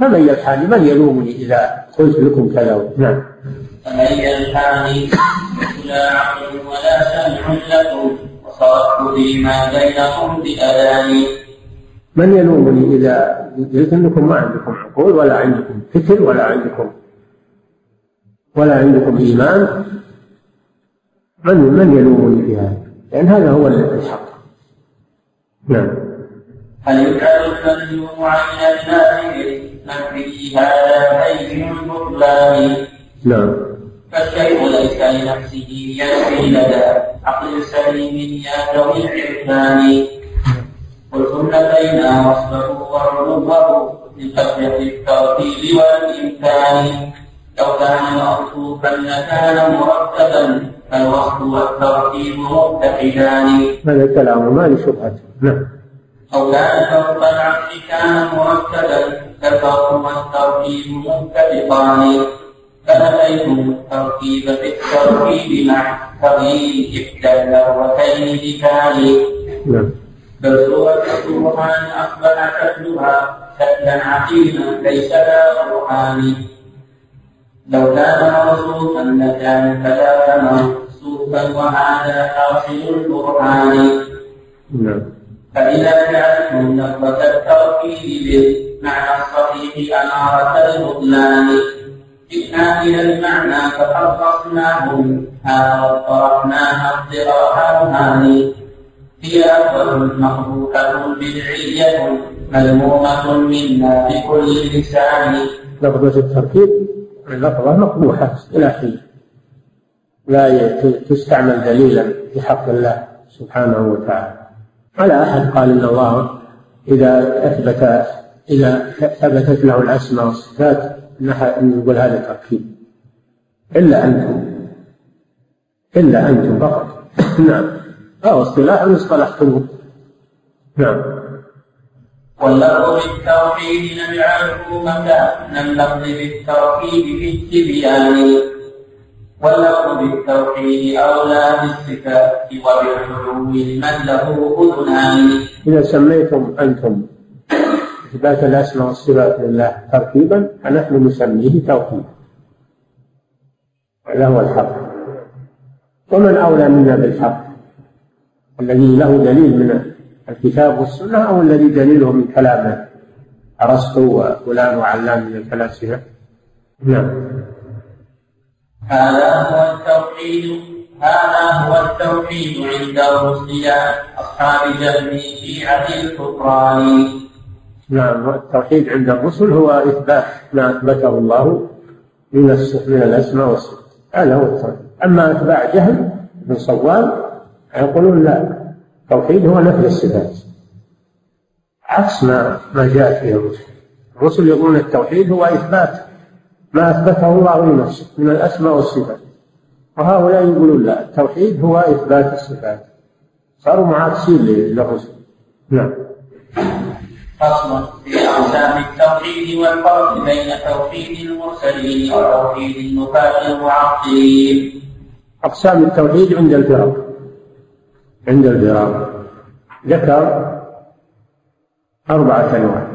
فمن يلحاني من يلومني إذا قلت لكم كذا؟ نعم. فمن يلحاني لا عقل ولا سمع لكم وصرفت فيما بينهم بأذاني من يلومني إذا قلت أنكم ما عندكم عقول ولا عندكم فكر ولا عندكم ولا عندكم إيمان؟ من من يلومني في هذا؟ لأن هذا هو الحق. نعم. هل يجعل المذموم عين الناس نفي هذا أي البطلان نعم. فالشيء ليس لنفسه يكفي لدى عقل سليم يا ذوي العرفان. قلتن بين وصفه وعلوه لقدرة الترتيب والإمكان. لو كان موصوفا لكان مرتبا فالوصف والترتيب متحدان هذا كلام ما لشبهة نعم. أو كان فرق العبد كان مرتبا كالفرق والترتيب متفقان. فنفيتم الترتيب بالترتيب مع تغيير إحدى المرتين بكان نعم. بل سورة القرآن أصبح شكلها شكلا عقيما ليس لا روحاني لو كان موصوفا لكان فذاك موصوفا وهذا حاصل القرآن. نعم. فإذا جعلتم لفظة التوكيد بالمعنى الصحيح أمارة البطلان. جئنا إلى المعنى فخصصناهم هذا وطرحناها اضطراحا هاني هي أفضل مخلوقة بدعية مذمومة منا بكل لسان. لفظة التركيب لفظة مقبوحة اصطلاحية لا تستعمل دليلا في حق الله سبحانه وتعالى. على أحد قال إن الله إذا أثبت إذا ثبتت له الأسماء والصفات نقول هذا تركيب إلا أنتم. إلا أنتم فقط. نعم. أو اصطلاح اصطلحتم. نعم. واللفظ بالتوحيد نجعله مكان اللفظ بالتوحيد في التبيان. واللفظ بالتوحيد أولى بالصفات وبالعلو من له أذنان. إذا سميتم أنتم. إثبات الأسماء والصفات لله تركيبا فنحن نسميه توحيدا هذا هو الحق. ومن أولى منا بالحق؟ الذي له دليل من الكتاب والسنة أو الذي دليله من كلام أرسطو وفلان وعلان من الفلاسفة؟ نعم. هذا هو التوحيد هذا هو التوحيد عند الرسل أصحاب جهل شيعة الكفران. نعم التوحيد عند الرسل هو إثبات ما أثبته الله من من الأسماء والصفات. هذا هو التوحيد. أما أتباع جهل بن صوان يقولون لا التوحيد هو نفي الصفات. عكس ما ما جاءت به الرسل. الرسل يقولون التوحيد هو إثبات ما أثبته الله لنفسه من الأسماء والصفات. وهؤلاء يقولون لا التوحيد هو إثبات الصفات. صاروا معاكسين للرسل. نعم. فصل في أقسام التوحيد والفرق بين توحيد المرسلين وتوحيد النفاة المعطلين. أقسام التوحيد عند الفرق. عند الفرق. ذكر أربعة أنواع.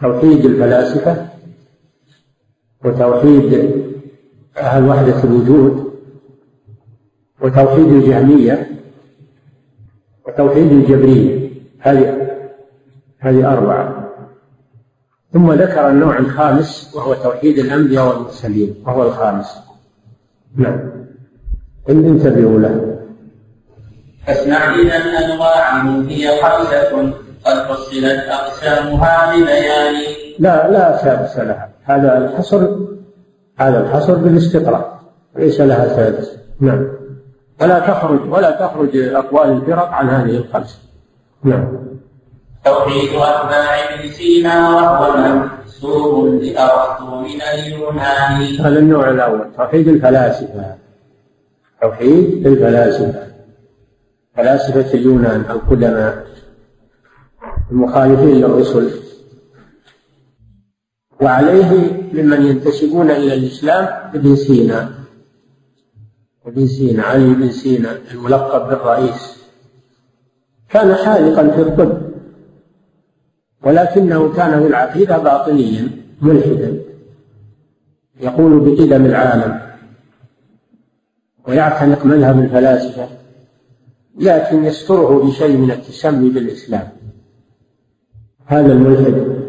توحيد الفلاسفة وتوحيد أهل وحدة الوجود وتوحيد الجهمية وتوحيد الجبرية. هذه هذه أربعة. ثم ذكر النوع الخامس وهو توحيد الأنبياء والمرسلين وهو الخامس. نعم. انتبهوا له. فاسمع إذا أنواع هي خمسة قد فصلت أقسامها ببيان. لا لا سادس لها. هذا الحصر هذا الحصر بالاستقراء ليس لها سادس نعم. ولا تخرج ولا تخرج أقوال الفرق عن هذه الخمسة. نعم. توحيد أتباع ابن سينا وهو منسوب لأرسطو من اليونان. هذا النوع الأول توحيد الفلاسفة. توحيد الفلاسفة. فلاسفة اليونان القدماء المخالفين للرسل. وعليه ممن ينتسبون إلى الإسلام ابن سينا. ابن سينا علي بن سينا الملقب بالرئيس. كان حالقا في الطب. ولكنه كان في العقيدة باطنيا ملحدا. يقول بقدم العالم ويعتنق مذهب الفلاسفة لكن يستره بشيء من التسمي بالإسلام. هذا الملحد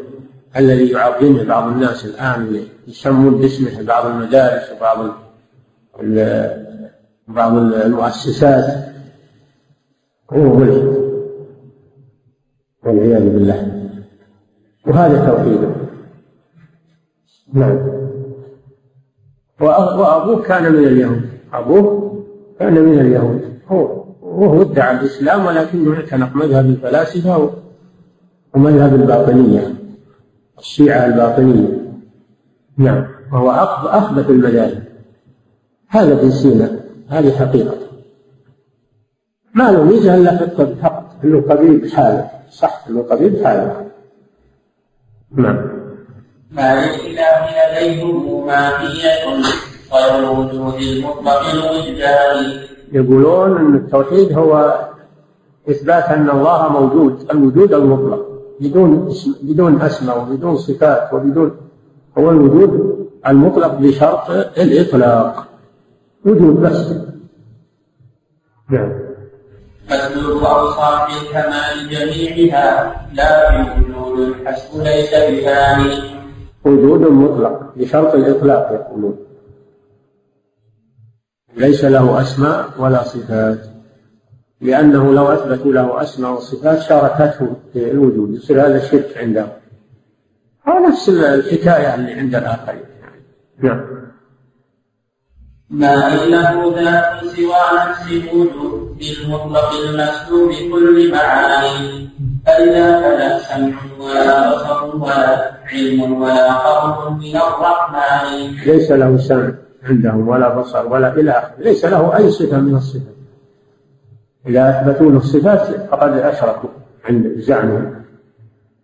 الذي يعظمه بعض الناس الآن يسمون باسمه بعض المدارس وبعض بعض المؤسسات. هو ملحد والعياذ بالله. وهذا توحيده نعم. وأبوه كان من اليهود. أبوه كان من اليهود. هو وهو ادعى الإسلام ولكنه اعتنق مذهب الفلاسفة ومذهب الباطنية الشيعة الباطنية. نعم. وهو أخبث المذاهب. هذا ابن سينا هذه حقيقة. ما له ميزة إلا في الطب. فقط. أنه قبيل بحالة. صح. أنه قبيل بحالة. نعم. ما للإله لديه ماهية غير الوجود المطلق الوجداني يقولون أن التوحيد هو إثبات أن الله موجود الوجود المطلق بدون اسم بدون أسماء وبدون صفات وبدون هو الوجود المطلق بشرط الإطلاق. وجود بس. نعم. مسلوب أوصاف الكمال جميعها لا في وجود الحسب ليس بثاني وجود مطلق بشرط الإطلاق يقولون. ليس له أسماء ولا صفات. لأنه لو أثبتوا له أسماء وصفات شاركته في الوجود يصير هذا الشرك عندهم هو نفس الحكاية اللي عند الآخرين. نعم. ما له ذات سوى نفس الوجود. بالمطلق المسلوب كل معاني. فإذا فلا سمع ولا بصر ولا علم ولا خبر من الرحمن. ليس له سمع عندهم ولا بصر ولا إلى آخره. ليس له أي صفة من الصفات. إذا أثبتوا له الصفات فقد أشركوا عند زعمهم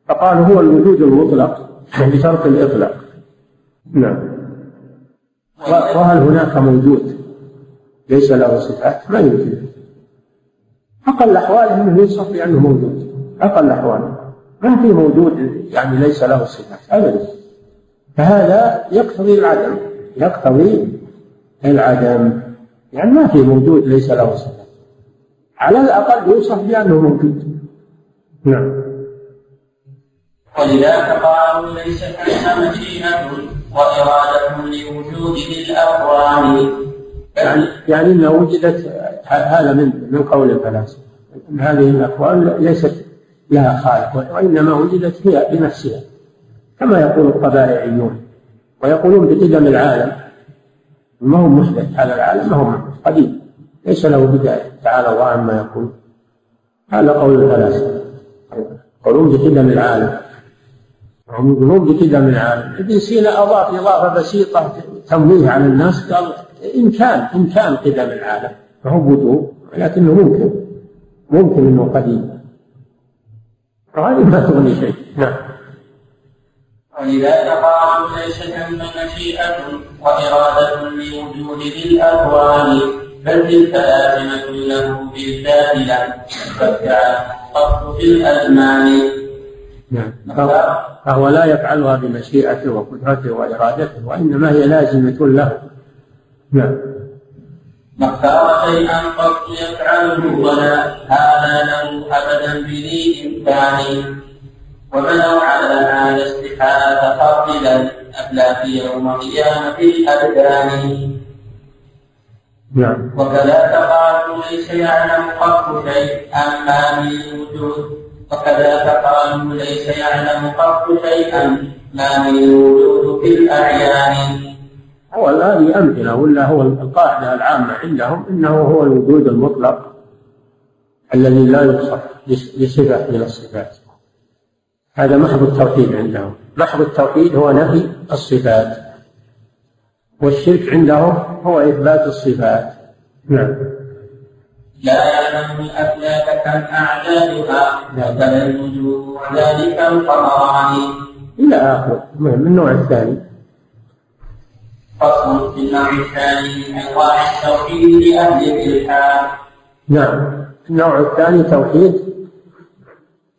فقالوا هو الوجود المطلق بشرط الإطلاق. نعم. وهل هناك موجود ليس له صفات؟ ما يمكن أقل أحواله أنه يوصف بأنه موجود. أقل أحواله ما في موجود يعني ليس له صفات. أبدا. فهذا يقتضي العدم. يقتضي العدم. يعني ما في موجود ليس له صفات. على الأقل يوصف بأنه موجود. نعم. ولذا قالوا ليس كان مشيئة وإرادة لوجود الأكوان يعني يعني إنه وجدت هذا من من قول الفلاسفه إن هذه الاكوان ليست لها خالق وإنما وجدت هي بنفسها. كما يقول الطبائعيون ويقولون بقدم العالم. ما هو محدث هذا العالم ما هو قديم. ليس له بداية. تعالى الله عما يقول. هذا قول الفلاسفه يقولون بقدم العالم. هم يقولون بقدم العالم. ابن سينا أضاف إضافة بسيطة تمويه على الناس قال إن كان إن كان قدم العالم. فهو وجوب ولكنه ممكن ممكن إنه قديم. وهذه ما تغني شيء. نعم. ولذا قالوا ليس ثم مشيئة وإرادة لوجود ذي الأكوان بل تلك لازمة له بالذات لا فادعى القصد في الأزمان نعم. فهو لا يفعلها بمشيئته وقدرته وإرادته وإنما هي لازمة له. نعم. ما اختار شيئا قط يفعله ولا هذا له أبدا بذي إمكان وبنوا على هذا استحالة خاطبا في يوم قيامة الأبدان. نعم. وكذا قالوا ليس يعلم قط شيئا ما من الوجود وكذا قالوا ليس يعلم قط شيئا ما من الوجود في الأعيان. هو هذه أمثلة ولا هو القاعدة العامة عندهم إنه هو الوجود المطلق الذي لا يوصف بصفة من الصفات. هذا محض التوحيد عندهم. محض التوحيد هو نفي الصفات. والشرك عندهم هو إثبات الصفات. نعم. لا يعلم الأفلاك كم أعدادها لا الوجوه وذلك القمران إلى آخره. من النوع الثاني. النوع الثاني من أنواع التوحيد لأهل الإلحاد. نعم. النوع الثاني توحيد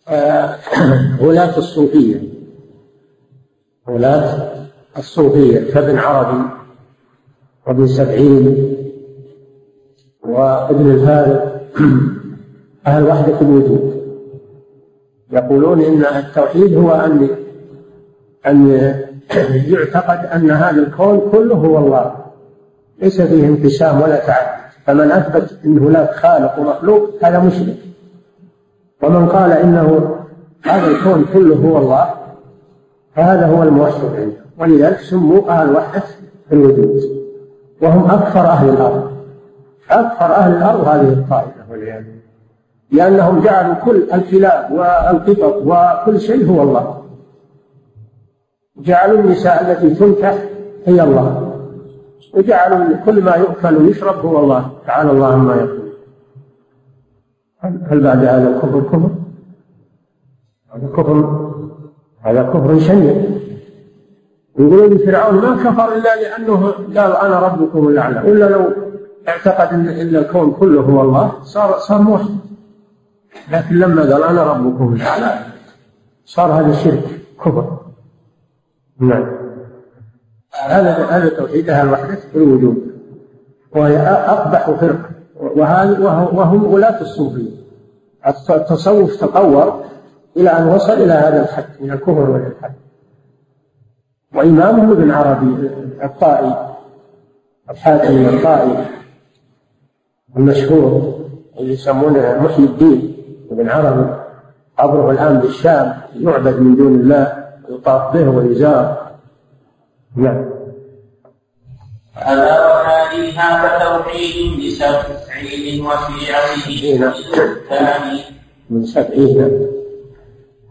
آه، (clears throat) غلاة الصوفية. غلاة الصوفية كابن عربي وابن سبعين وابن الفارق. (clears throat) أهل وحدة الوجود. يقولون إن التوحيد هو أن أن يعتقد أن هذا الكون كله هو الله. ليس فيه انقسام ولا تعدد فمن أثبت أن هناك خالق ومخلوق هذا مشرك. ومن قال إنه هذا الكون كله هو الله فهذا هو الموحد عنده. ولذلك سموا أهل وحدة الوجود. وهم أكثر أهل الأرض. أكثر أهل الأرض هذه الطائفة والعياذ بالله. لأنهم جعلوا كل الكلاب والقطط وكل شيء هو الله. جعلوا النساء التي تنكح هي الله. وجعلوا كل ما يؤكل ويشرب هو الله. تعالى الله عما يقول هل بعد هذا الكفر كفر؟ هذا كفر هذا كفر شنيع. يقولون فرعون ما كفر إلا لأنه قال أنا ربكم الأعلى. ولا لو اعتقد ان الكون كله هو الله صار صار موحد. لكن لما قال أنا ربكم الأعلى صار هذا شرك كفر. نعم. هذا هذا توحيد أهل الوحده في الوجود. وهي أقبح فرقة. وهم غلاة الصوفيه التصوف تطور إلى أن وصل إلى هذا الحد من الكفر والإلحاد. وامامهم ابن عربي الطائي الحاكم الطائي المشهور اللي يسمونه محيي الدين ابن عربي قبره الآن بالشام يعبد من دون الله. يطاف به ويزار نعم. ألا وهذه فتوحيد لسبعين وشيعته الثاني. من سبعين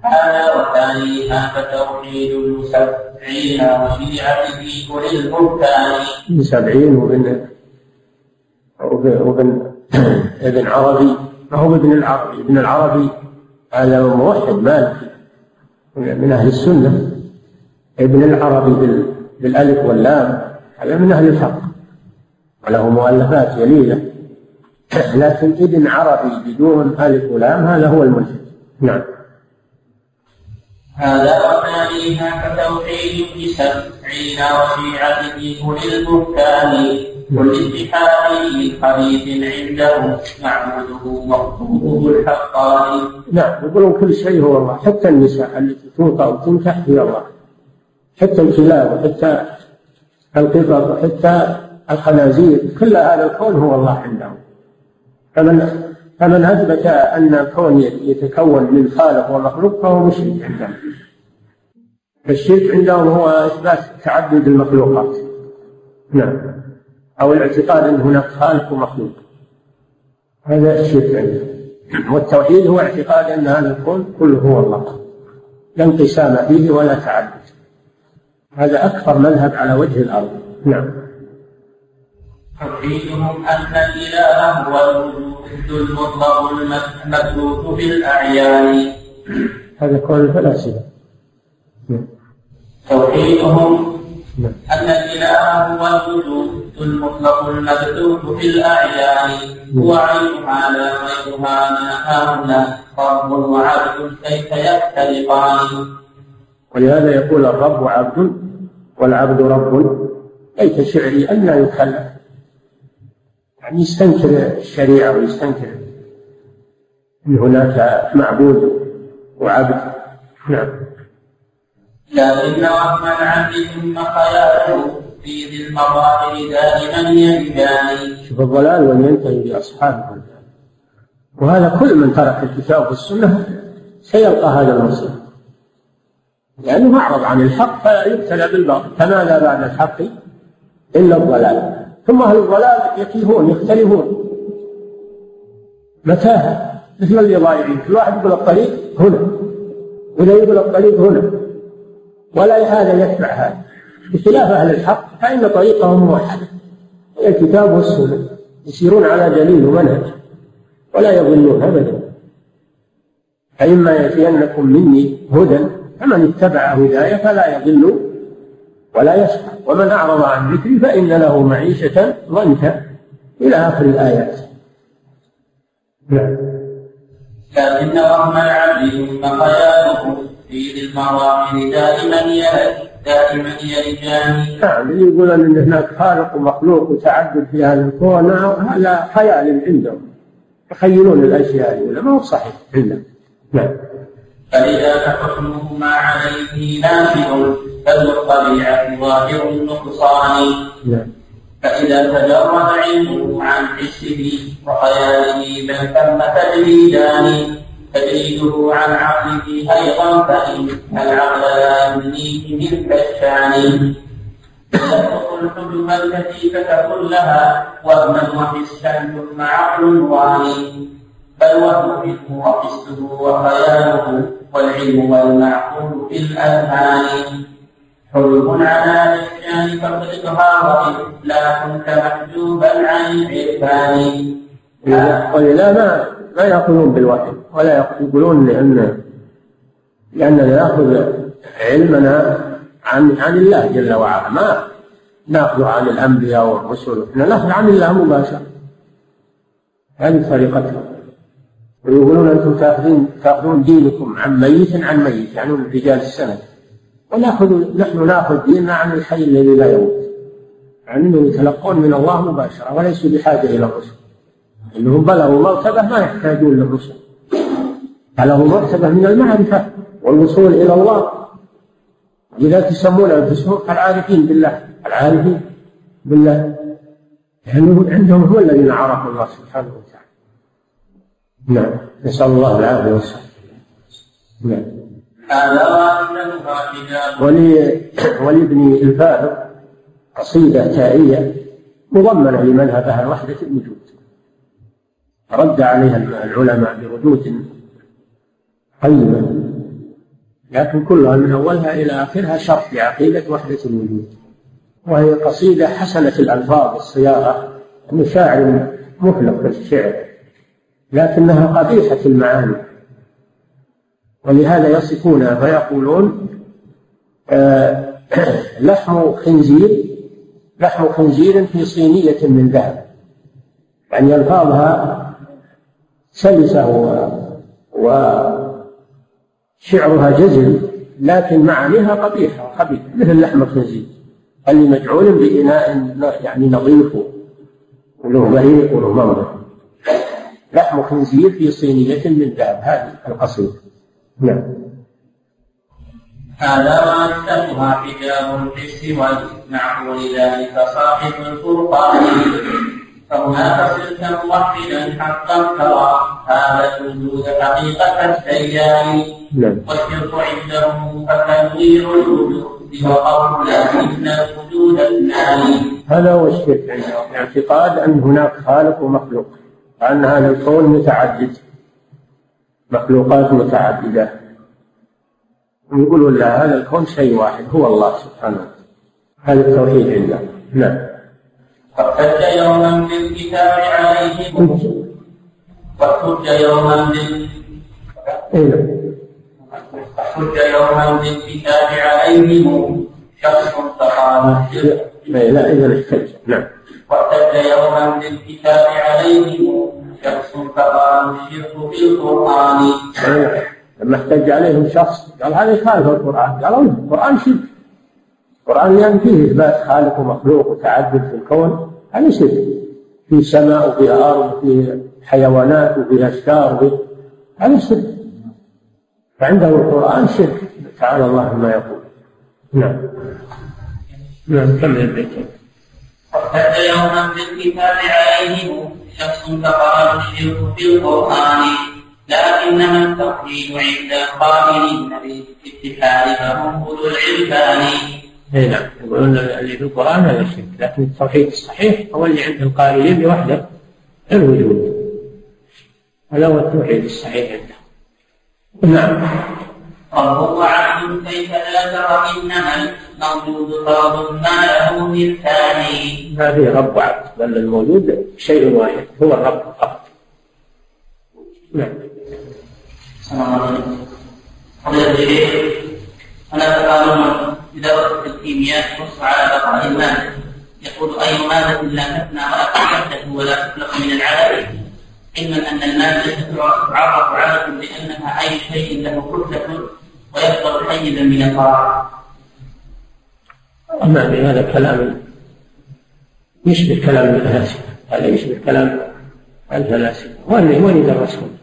هذا وثانيها فتوحيد المسبعين وشيعته أولي البركان من سبعين وابن وابن (coughs) ابن عربي. ما هو ابن العربي ابن العربي؟ هذا موحد مالكي. من أهل السنة. ابن العربي بالألف واللام. هذا من أهل الحق. وله مؤلفات جليلة. (clears throat) لكن ابن عربي بدون ألف ولام هذا هو الملحد. نعم. هذا وثانيها كتوحيد بسبعين وشيعته أولي البهتان والاتحاد لحديث عنده معبوده وحقوقه الحقان نعم يقولون كل شيء هو الله حتى النساء التي توطأ وتنكح هي الله. حتى الكلاب وحتى القطط وحتى الخنازير كل هذا الكون هو الله عندهم. فمن فمن أثبت أن الكون يتكون من خالق ومخلوق فهو مشرك عندهم. الشرك عندهم هو إثبات تعدد المخلوقات. نعم. أو الاعتقاد إن هناك خالق ومخلوق. هذا الشرك عندهم (clears throat) والتوحيد هو اعتقاد أن هذا الكون كله هو الله. لا انقسام فيه ولا تعدد. هذا أكثر مذهب على وجه الأرض. نعم. توحيدهم أن الإله هو الوجود المطلق المثبوت في الأعيان. (clears throat) هذا قول الفلاسفة. نعم. توحيدهم نعم. أن الإله هو الوجود المطلق المثبوت في الأعيان عينها لا غيرها ما هؤلاء رب وعبد كيف يختلفان ولهذا يقول الرب عبد والعبد رب. ليت شعري أن لا يكلف يعني يستنكر الشريعة ويستنكر. أن هناك معبود وعبد. نعم. لكن وهم العبد ثم خياله. في ذي المظاهر دائما يلجان شوف الضلال وين ينتهي بأصحابه. وهذا كل من ترك الكتاب والسنة سيلقى هذا المصير لأنه أعرض عن الحق فيبتلى بالباطل. فماذا بعد الحق إلا الضلال. ثم أهل الضلال يتيهون يختلفون. متاهة. مثل اللي ضايعين. كل واحد يقول الطريق هنا وإذا يقول الطريق هنا. ولا هذا يتبع هذا. بخلاف أهل الحق فإن طريقهم هي الكتاب والسنة. يسيرون على دليل ومنهج ولا يضلون أبدا. فإما يأتينكم مني هدى فمن اتبع هداي فلا يضل ولا يشقى. ومن أعرض عن ذكري فإن له معيشة ضنكا. إلى آخر الآيات. نعم. لكن رغم العبد ثم في ذي المراحل دائما يلد دائما يلجان نعم اللي يقول أن هناك خالق ومخلوق وتعدد في هذا الكون هذا خيال عندهم. يخيلون الأشياء ولا ما هو صحيح. عندهم نعم. فلذا فحكمهما عليه نافذ فالطبيعة ظاهر النقصان نعم. فإذا تجرد علمه عن حسه وخياله بل ثم تجريدان تجريده عن عقله أيضا فإن العقل لا يمنيه من كشان يدخل الحجب الكثيفة كلها وهما وحسا ثم عقل واني. بل وهو فيه وحسه وخياله والعلم والمعقول بالأذهان حلم على الإحسان فقد لا كنت محجوبا عن العرفان ولذا ما ما يأخذون بالوحي ولا يقولون لأن لأننا نأخذ علمنا عن عن الله جل وعلا. ما نأخذ عن الأنبياء والرسل. إحنا نأخذ عن الله مباشرة. هذه طريقتهم. ويقولون أنتم تأخذون تأخذون دينكم عن ميت عن ميت يعني رجال السند. وناخذ نحن نأخذ ديننا عن الحي الذي لا يموت. يعني انهم يتلقون من الله مباشرة وليسوا بحاجة إلى الرسل. إنهم بلغوا مرتبة ما يحتاجون للرسل. بلغوا مرتبة من المعرفة والوصول إلى الله. لذلك يسمون أنفسهم العارفين بالله. العارفين بالله. لانهم يعني عندهم هم الذين عرفوا الله سبحانه وتعالى. نعم. نسأل الله العافية والسلامه نعم. ولي ولابن الفارق قصيدة تائية مضمنة لمذهب أهل وحدة الوجود رد عليها العلماء بردود قيمة لكن كلها من أولها إلى آخرها شرح لعقيدة وحدة الوجود. وهي قصيدة حسنة الألفاظ الصياغة أنه شاعر مفلق في الشعر لكنها قبيحة المعاني. ولهذا يصفونها فيقولون آه لحم خنزير لحم خنزير في صينية من ذهب. يعني ألفاظها سلسة وشعرها جزل لكن معانيها قبيحة وخبيثة مثل لحم الخنزير اللي مجعول بإناء يعني نظيف وله بريق وله منظر لحم خنزير في صينية من ذهب هذه القصيدة نعم. هذا وأكثرها حجاب الحس والمعقول ذلك صاحب الفرقان. فهناك صرت موحدا حقا ترى هذا الوجود حقيقة الديان. نعم. والشرك عندهم فتنوير الوجود وقول إن الوجود الثاني. هذا هو الشرك. عندهم اعتقاد أن هناك خالق ومخلوق وأن هذا الكون متعدد. مخلوقات متعددة. ويقولون لا هذا الكون شيء واحد هو الله سبحانه هذا التوحيد عندنا نعم. واحتج يوما بالكتاب عليهم. واحتج يوما بال واحتج يوما بالكتاب عليهم. شخص فقال لا إذا احتج. نعم. واحتج يوما بالكتاب عليهم. شخص فقال الشرك في القرآن لما احتج عليهم شخص قال هذا يخالف القرآن. قالوا القرآن شرك. القرآن لأن فيه إثبات خالق ومخلوق وتعدد في الكون هذا شرك. في سماء وفي أرض وفي حيوانات وفي أشجار هذا شرك. فعنده القرآن شرك. تعالى الله عما يقول. نعم. نعم كمل البيت واحتج يوما بالكتاب عليهم شخص فقال الشرك في القرآن لكنما التوحيد عند القائلين بالاتحاد فهم أولو العرفان. اي نعم. يقولون اللي في القرآن هذا الشرك لكن التوحيد الصحيح هو اللي عند القائلين بوحده الوجود هذا هو التوحيد الصحيح عندهم. نعم. رب وعبد كيف لا ترى إنما الموجود فرض ما له من ثاني؟ ما في رب وعبد بل الموجود شيء واحد هو الرب فقط. نعم. السلام عليكم. فضيلة الشيخ هناك قانون بدراسة الكيمياء ينص على بقاء المادة يقول أي مادة لا تفنى ولا تحدث ولا تخلق من العدم علما أن المادة تعرف عادة بأنها أي شيء له كتلة ويفضل حيزا من الفراغ. أما هذا كلام يشبه كلام الفلاسفة؟ هذا يشبه كلام الفلاسفة؟ وين وين يدرسون؟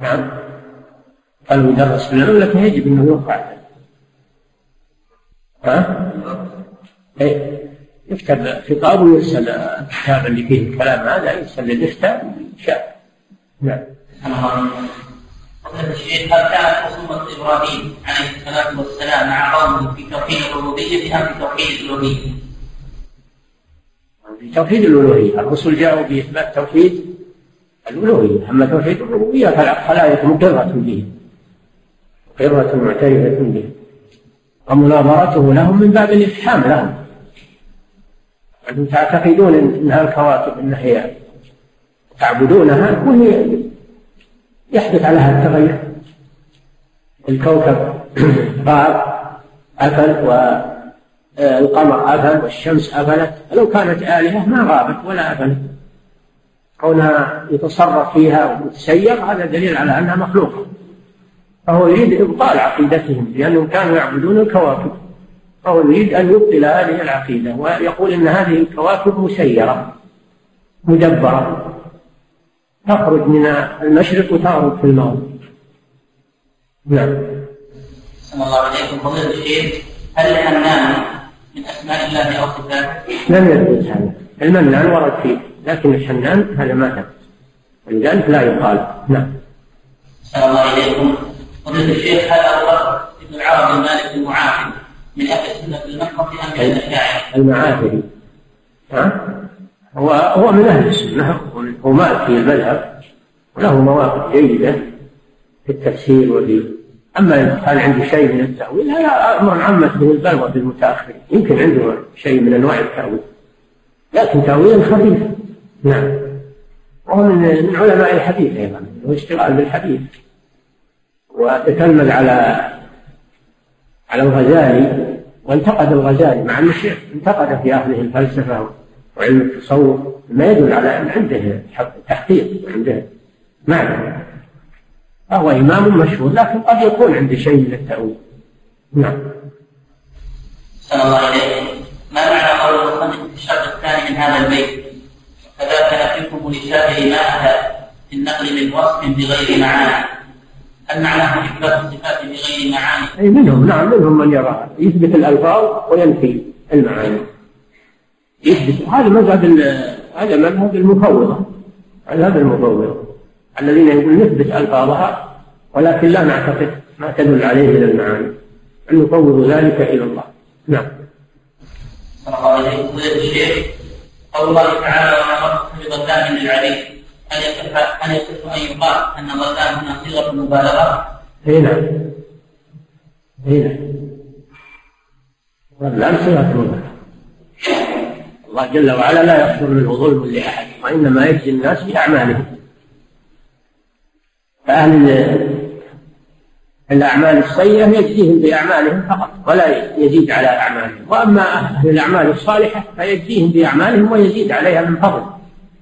نعم. قالوا يدرس في العلم لكن يجب انه يرفع ها؟ اي يكتب خطاب ويرسل الكتاب اللي فيه الكلام هذا يرسل للإفتاء شاء نعم. الشيخ هل كانت خصومة إبراهيم عليه الصلاة والسلام مع قومه في توحيد الربوبية أم في توحيد الألوهية؟ في توحيد الألوهية. الرسل جاءوا بإثبات توحيد الألوهية. أما توحيد الربوبية فالخلائق مقرة به. مقرة معترفة به. ومناظرته لهم من باب الإفحام لهم. أنتم تعتقدون أنها الكواكب أنها هي تعبدونها؟ وهي يحدث عليها التغير الكوكب (clears throat) غاب أفل والقمر أفل والشمس أفلت. لو كانت آلهة ما غابت ولا أفلت. كونها يتصرف فيها وتسير هذا دليل على أنها مخلوقة. فهو يريد إبطال عقيدتهم لأنهم كانوا يعبدون الكواكب. فهو يريد أن يبطل هذه العقيدة ويقول إن هذه الكواكب مسيرة مدبرة. تخرج من المشرق وتغرب في المغرب. نعم. صلى الله عليكم. فضيلة الشيخ هل الحنان من أسماء الله أو صفاته؟ لم يثبت هذا المنان ورد فيه لكن الحنان هذا ما ثبت ولذلك لا يقال. نعم. صلى الله عليكم. فضيلة الشيخ هل أبو بكر بن العربي المالك المعافي من أهل السنة المحفظة أم من الأشاعرة؟ المعافري ها؟ هو هو من أهل السنة هو مالك في المذهب وله مواقف جيدة في التفسير وفي أما إن كان عنده شيء من التأويل هذا أمر عامة به البلوى في المتأخرين. يمكن عنده شيء من أنواع التأويل لكن تأويل خفيف نعم. وهو من علماء الحديث أيضا هو اشتغال بالحديث. وتتلمذ على على الغزالي وانتقد الغزالي مع أن الشيخ انتقد في أهله الفلسفة وعلم التصوف ما يدل على أن عنده تحقيق عنده معنى. فهو إمام مشهور لكن قد يكون عنده شيء من التأويل. نعم. الله عليه ما معنى قول في الشرط الثاني من هذا البيت؟ كان فيكم لسائر ما أتى في النقل من وصف بغير معاني هل معناه إثبات الصفات بغير معاني؟ أي منهم نعم منهم من يرى. يثبت الألفاظ وينفي المعاني. يثبت. هذا مذهب هذا مذهب المفوضة. مذهب المفوضة. الذين يقول نثبت ألفاظها ولكن لا نعتقد ما تدل عليه من المعاني. أن نفوض ذلك إلى الله. نعم. صلى الله عليه وسلم الشيخ قول الله تعالى وما ربك بظلام للعبيد هل يصح هل يصح أن يقال أن ظلام هنا صيغه مبالغه؟ اي نعم اي نعم ظلام صيغه مبالغه الله جل وعلا لا يصدر منه ظلم لأحد وإنما يجزي الناس بأعمالهم. فأهل الأعمال السيئة يجزيهم بأعمالهم فقط ولا يزيد على أعمالهم. وأما أهل الأعمال الصالحة فيجزيهم بأعمالهم ويزيد عليها من فضله.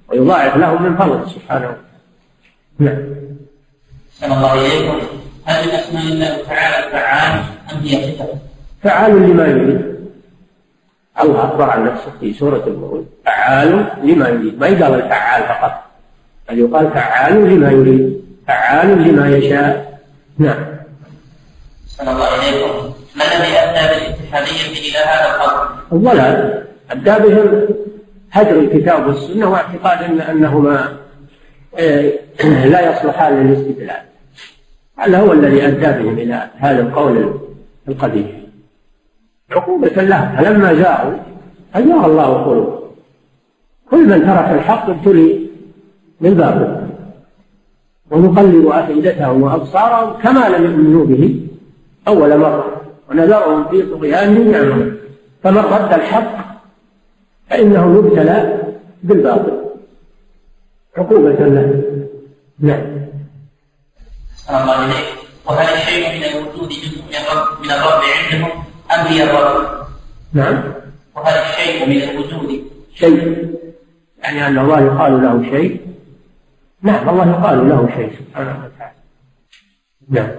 ويضاعف لهم من فضله سبحانه. نعم. صلى الله عليكم هل من أسماء الله تعالى فعال أم هي صفة؟ فعال لما يريد. الله أخبر عن نفسه في سورة المؤمن فعال لما يريد. ما يقال الفعال فقط بل يقال فعال لما يريد. فعال لما يشاء. نعم. صلى الله عليكم ما الذي أتى بالاتحادية إلى هذا القول؟ الضلال. أدى بهم هجر الكتاب والسنة واعتقاد أن أنهما آه، (clears throat) لا يصلحان للاستدلال. هذا هو الذي أدى بهم إلى هذا القول القديم. عقوبة لها فلما جاءوا أجار الله قلوبهم. كل من ترك الحق ابتلي بالباطل ونقلب أفئدتهم وأبصارهم كما لم يؤمنوا به أول مرة. ونذرهم في طغيانهم. يعملون فمن رد الحق فإنه يبتلى بالباطل. عقوبة له. نعم. الله عليك وهل الشيء من الوجود من الرب من الرب عندهم أم هي الرب؟ نعم. وهل الشيء من الوجود شيء. يعني أن الله يقال له شيء. نعم الله يقال له شيء سبحانه وتعالى. نعم.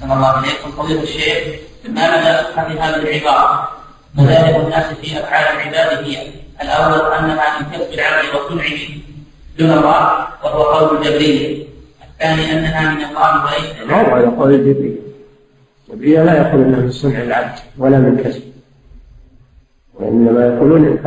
صلى الله عليكم. فضيلة الشيخ ما مدى صحة هذه العبارة؟ مذاهب الناس في أفعال العباد هي. الأول أنها من كسب العبد وصنعه دون الله وهو قول الجبرية الثاني أنها من الله وليس. لا هذا قول الجبرية الجبرية لا يقول إنها من صنع العبد ولا من كسب. وإنما يقولون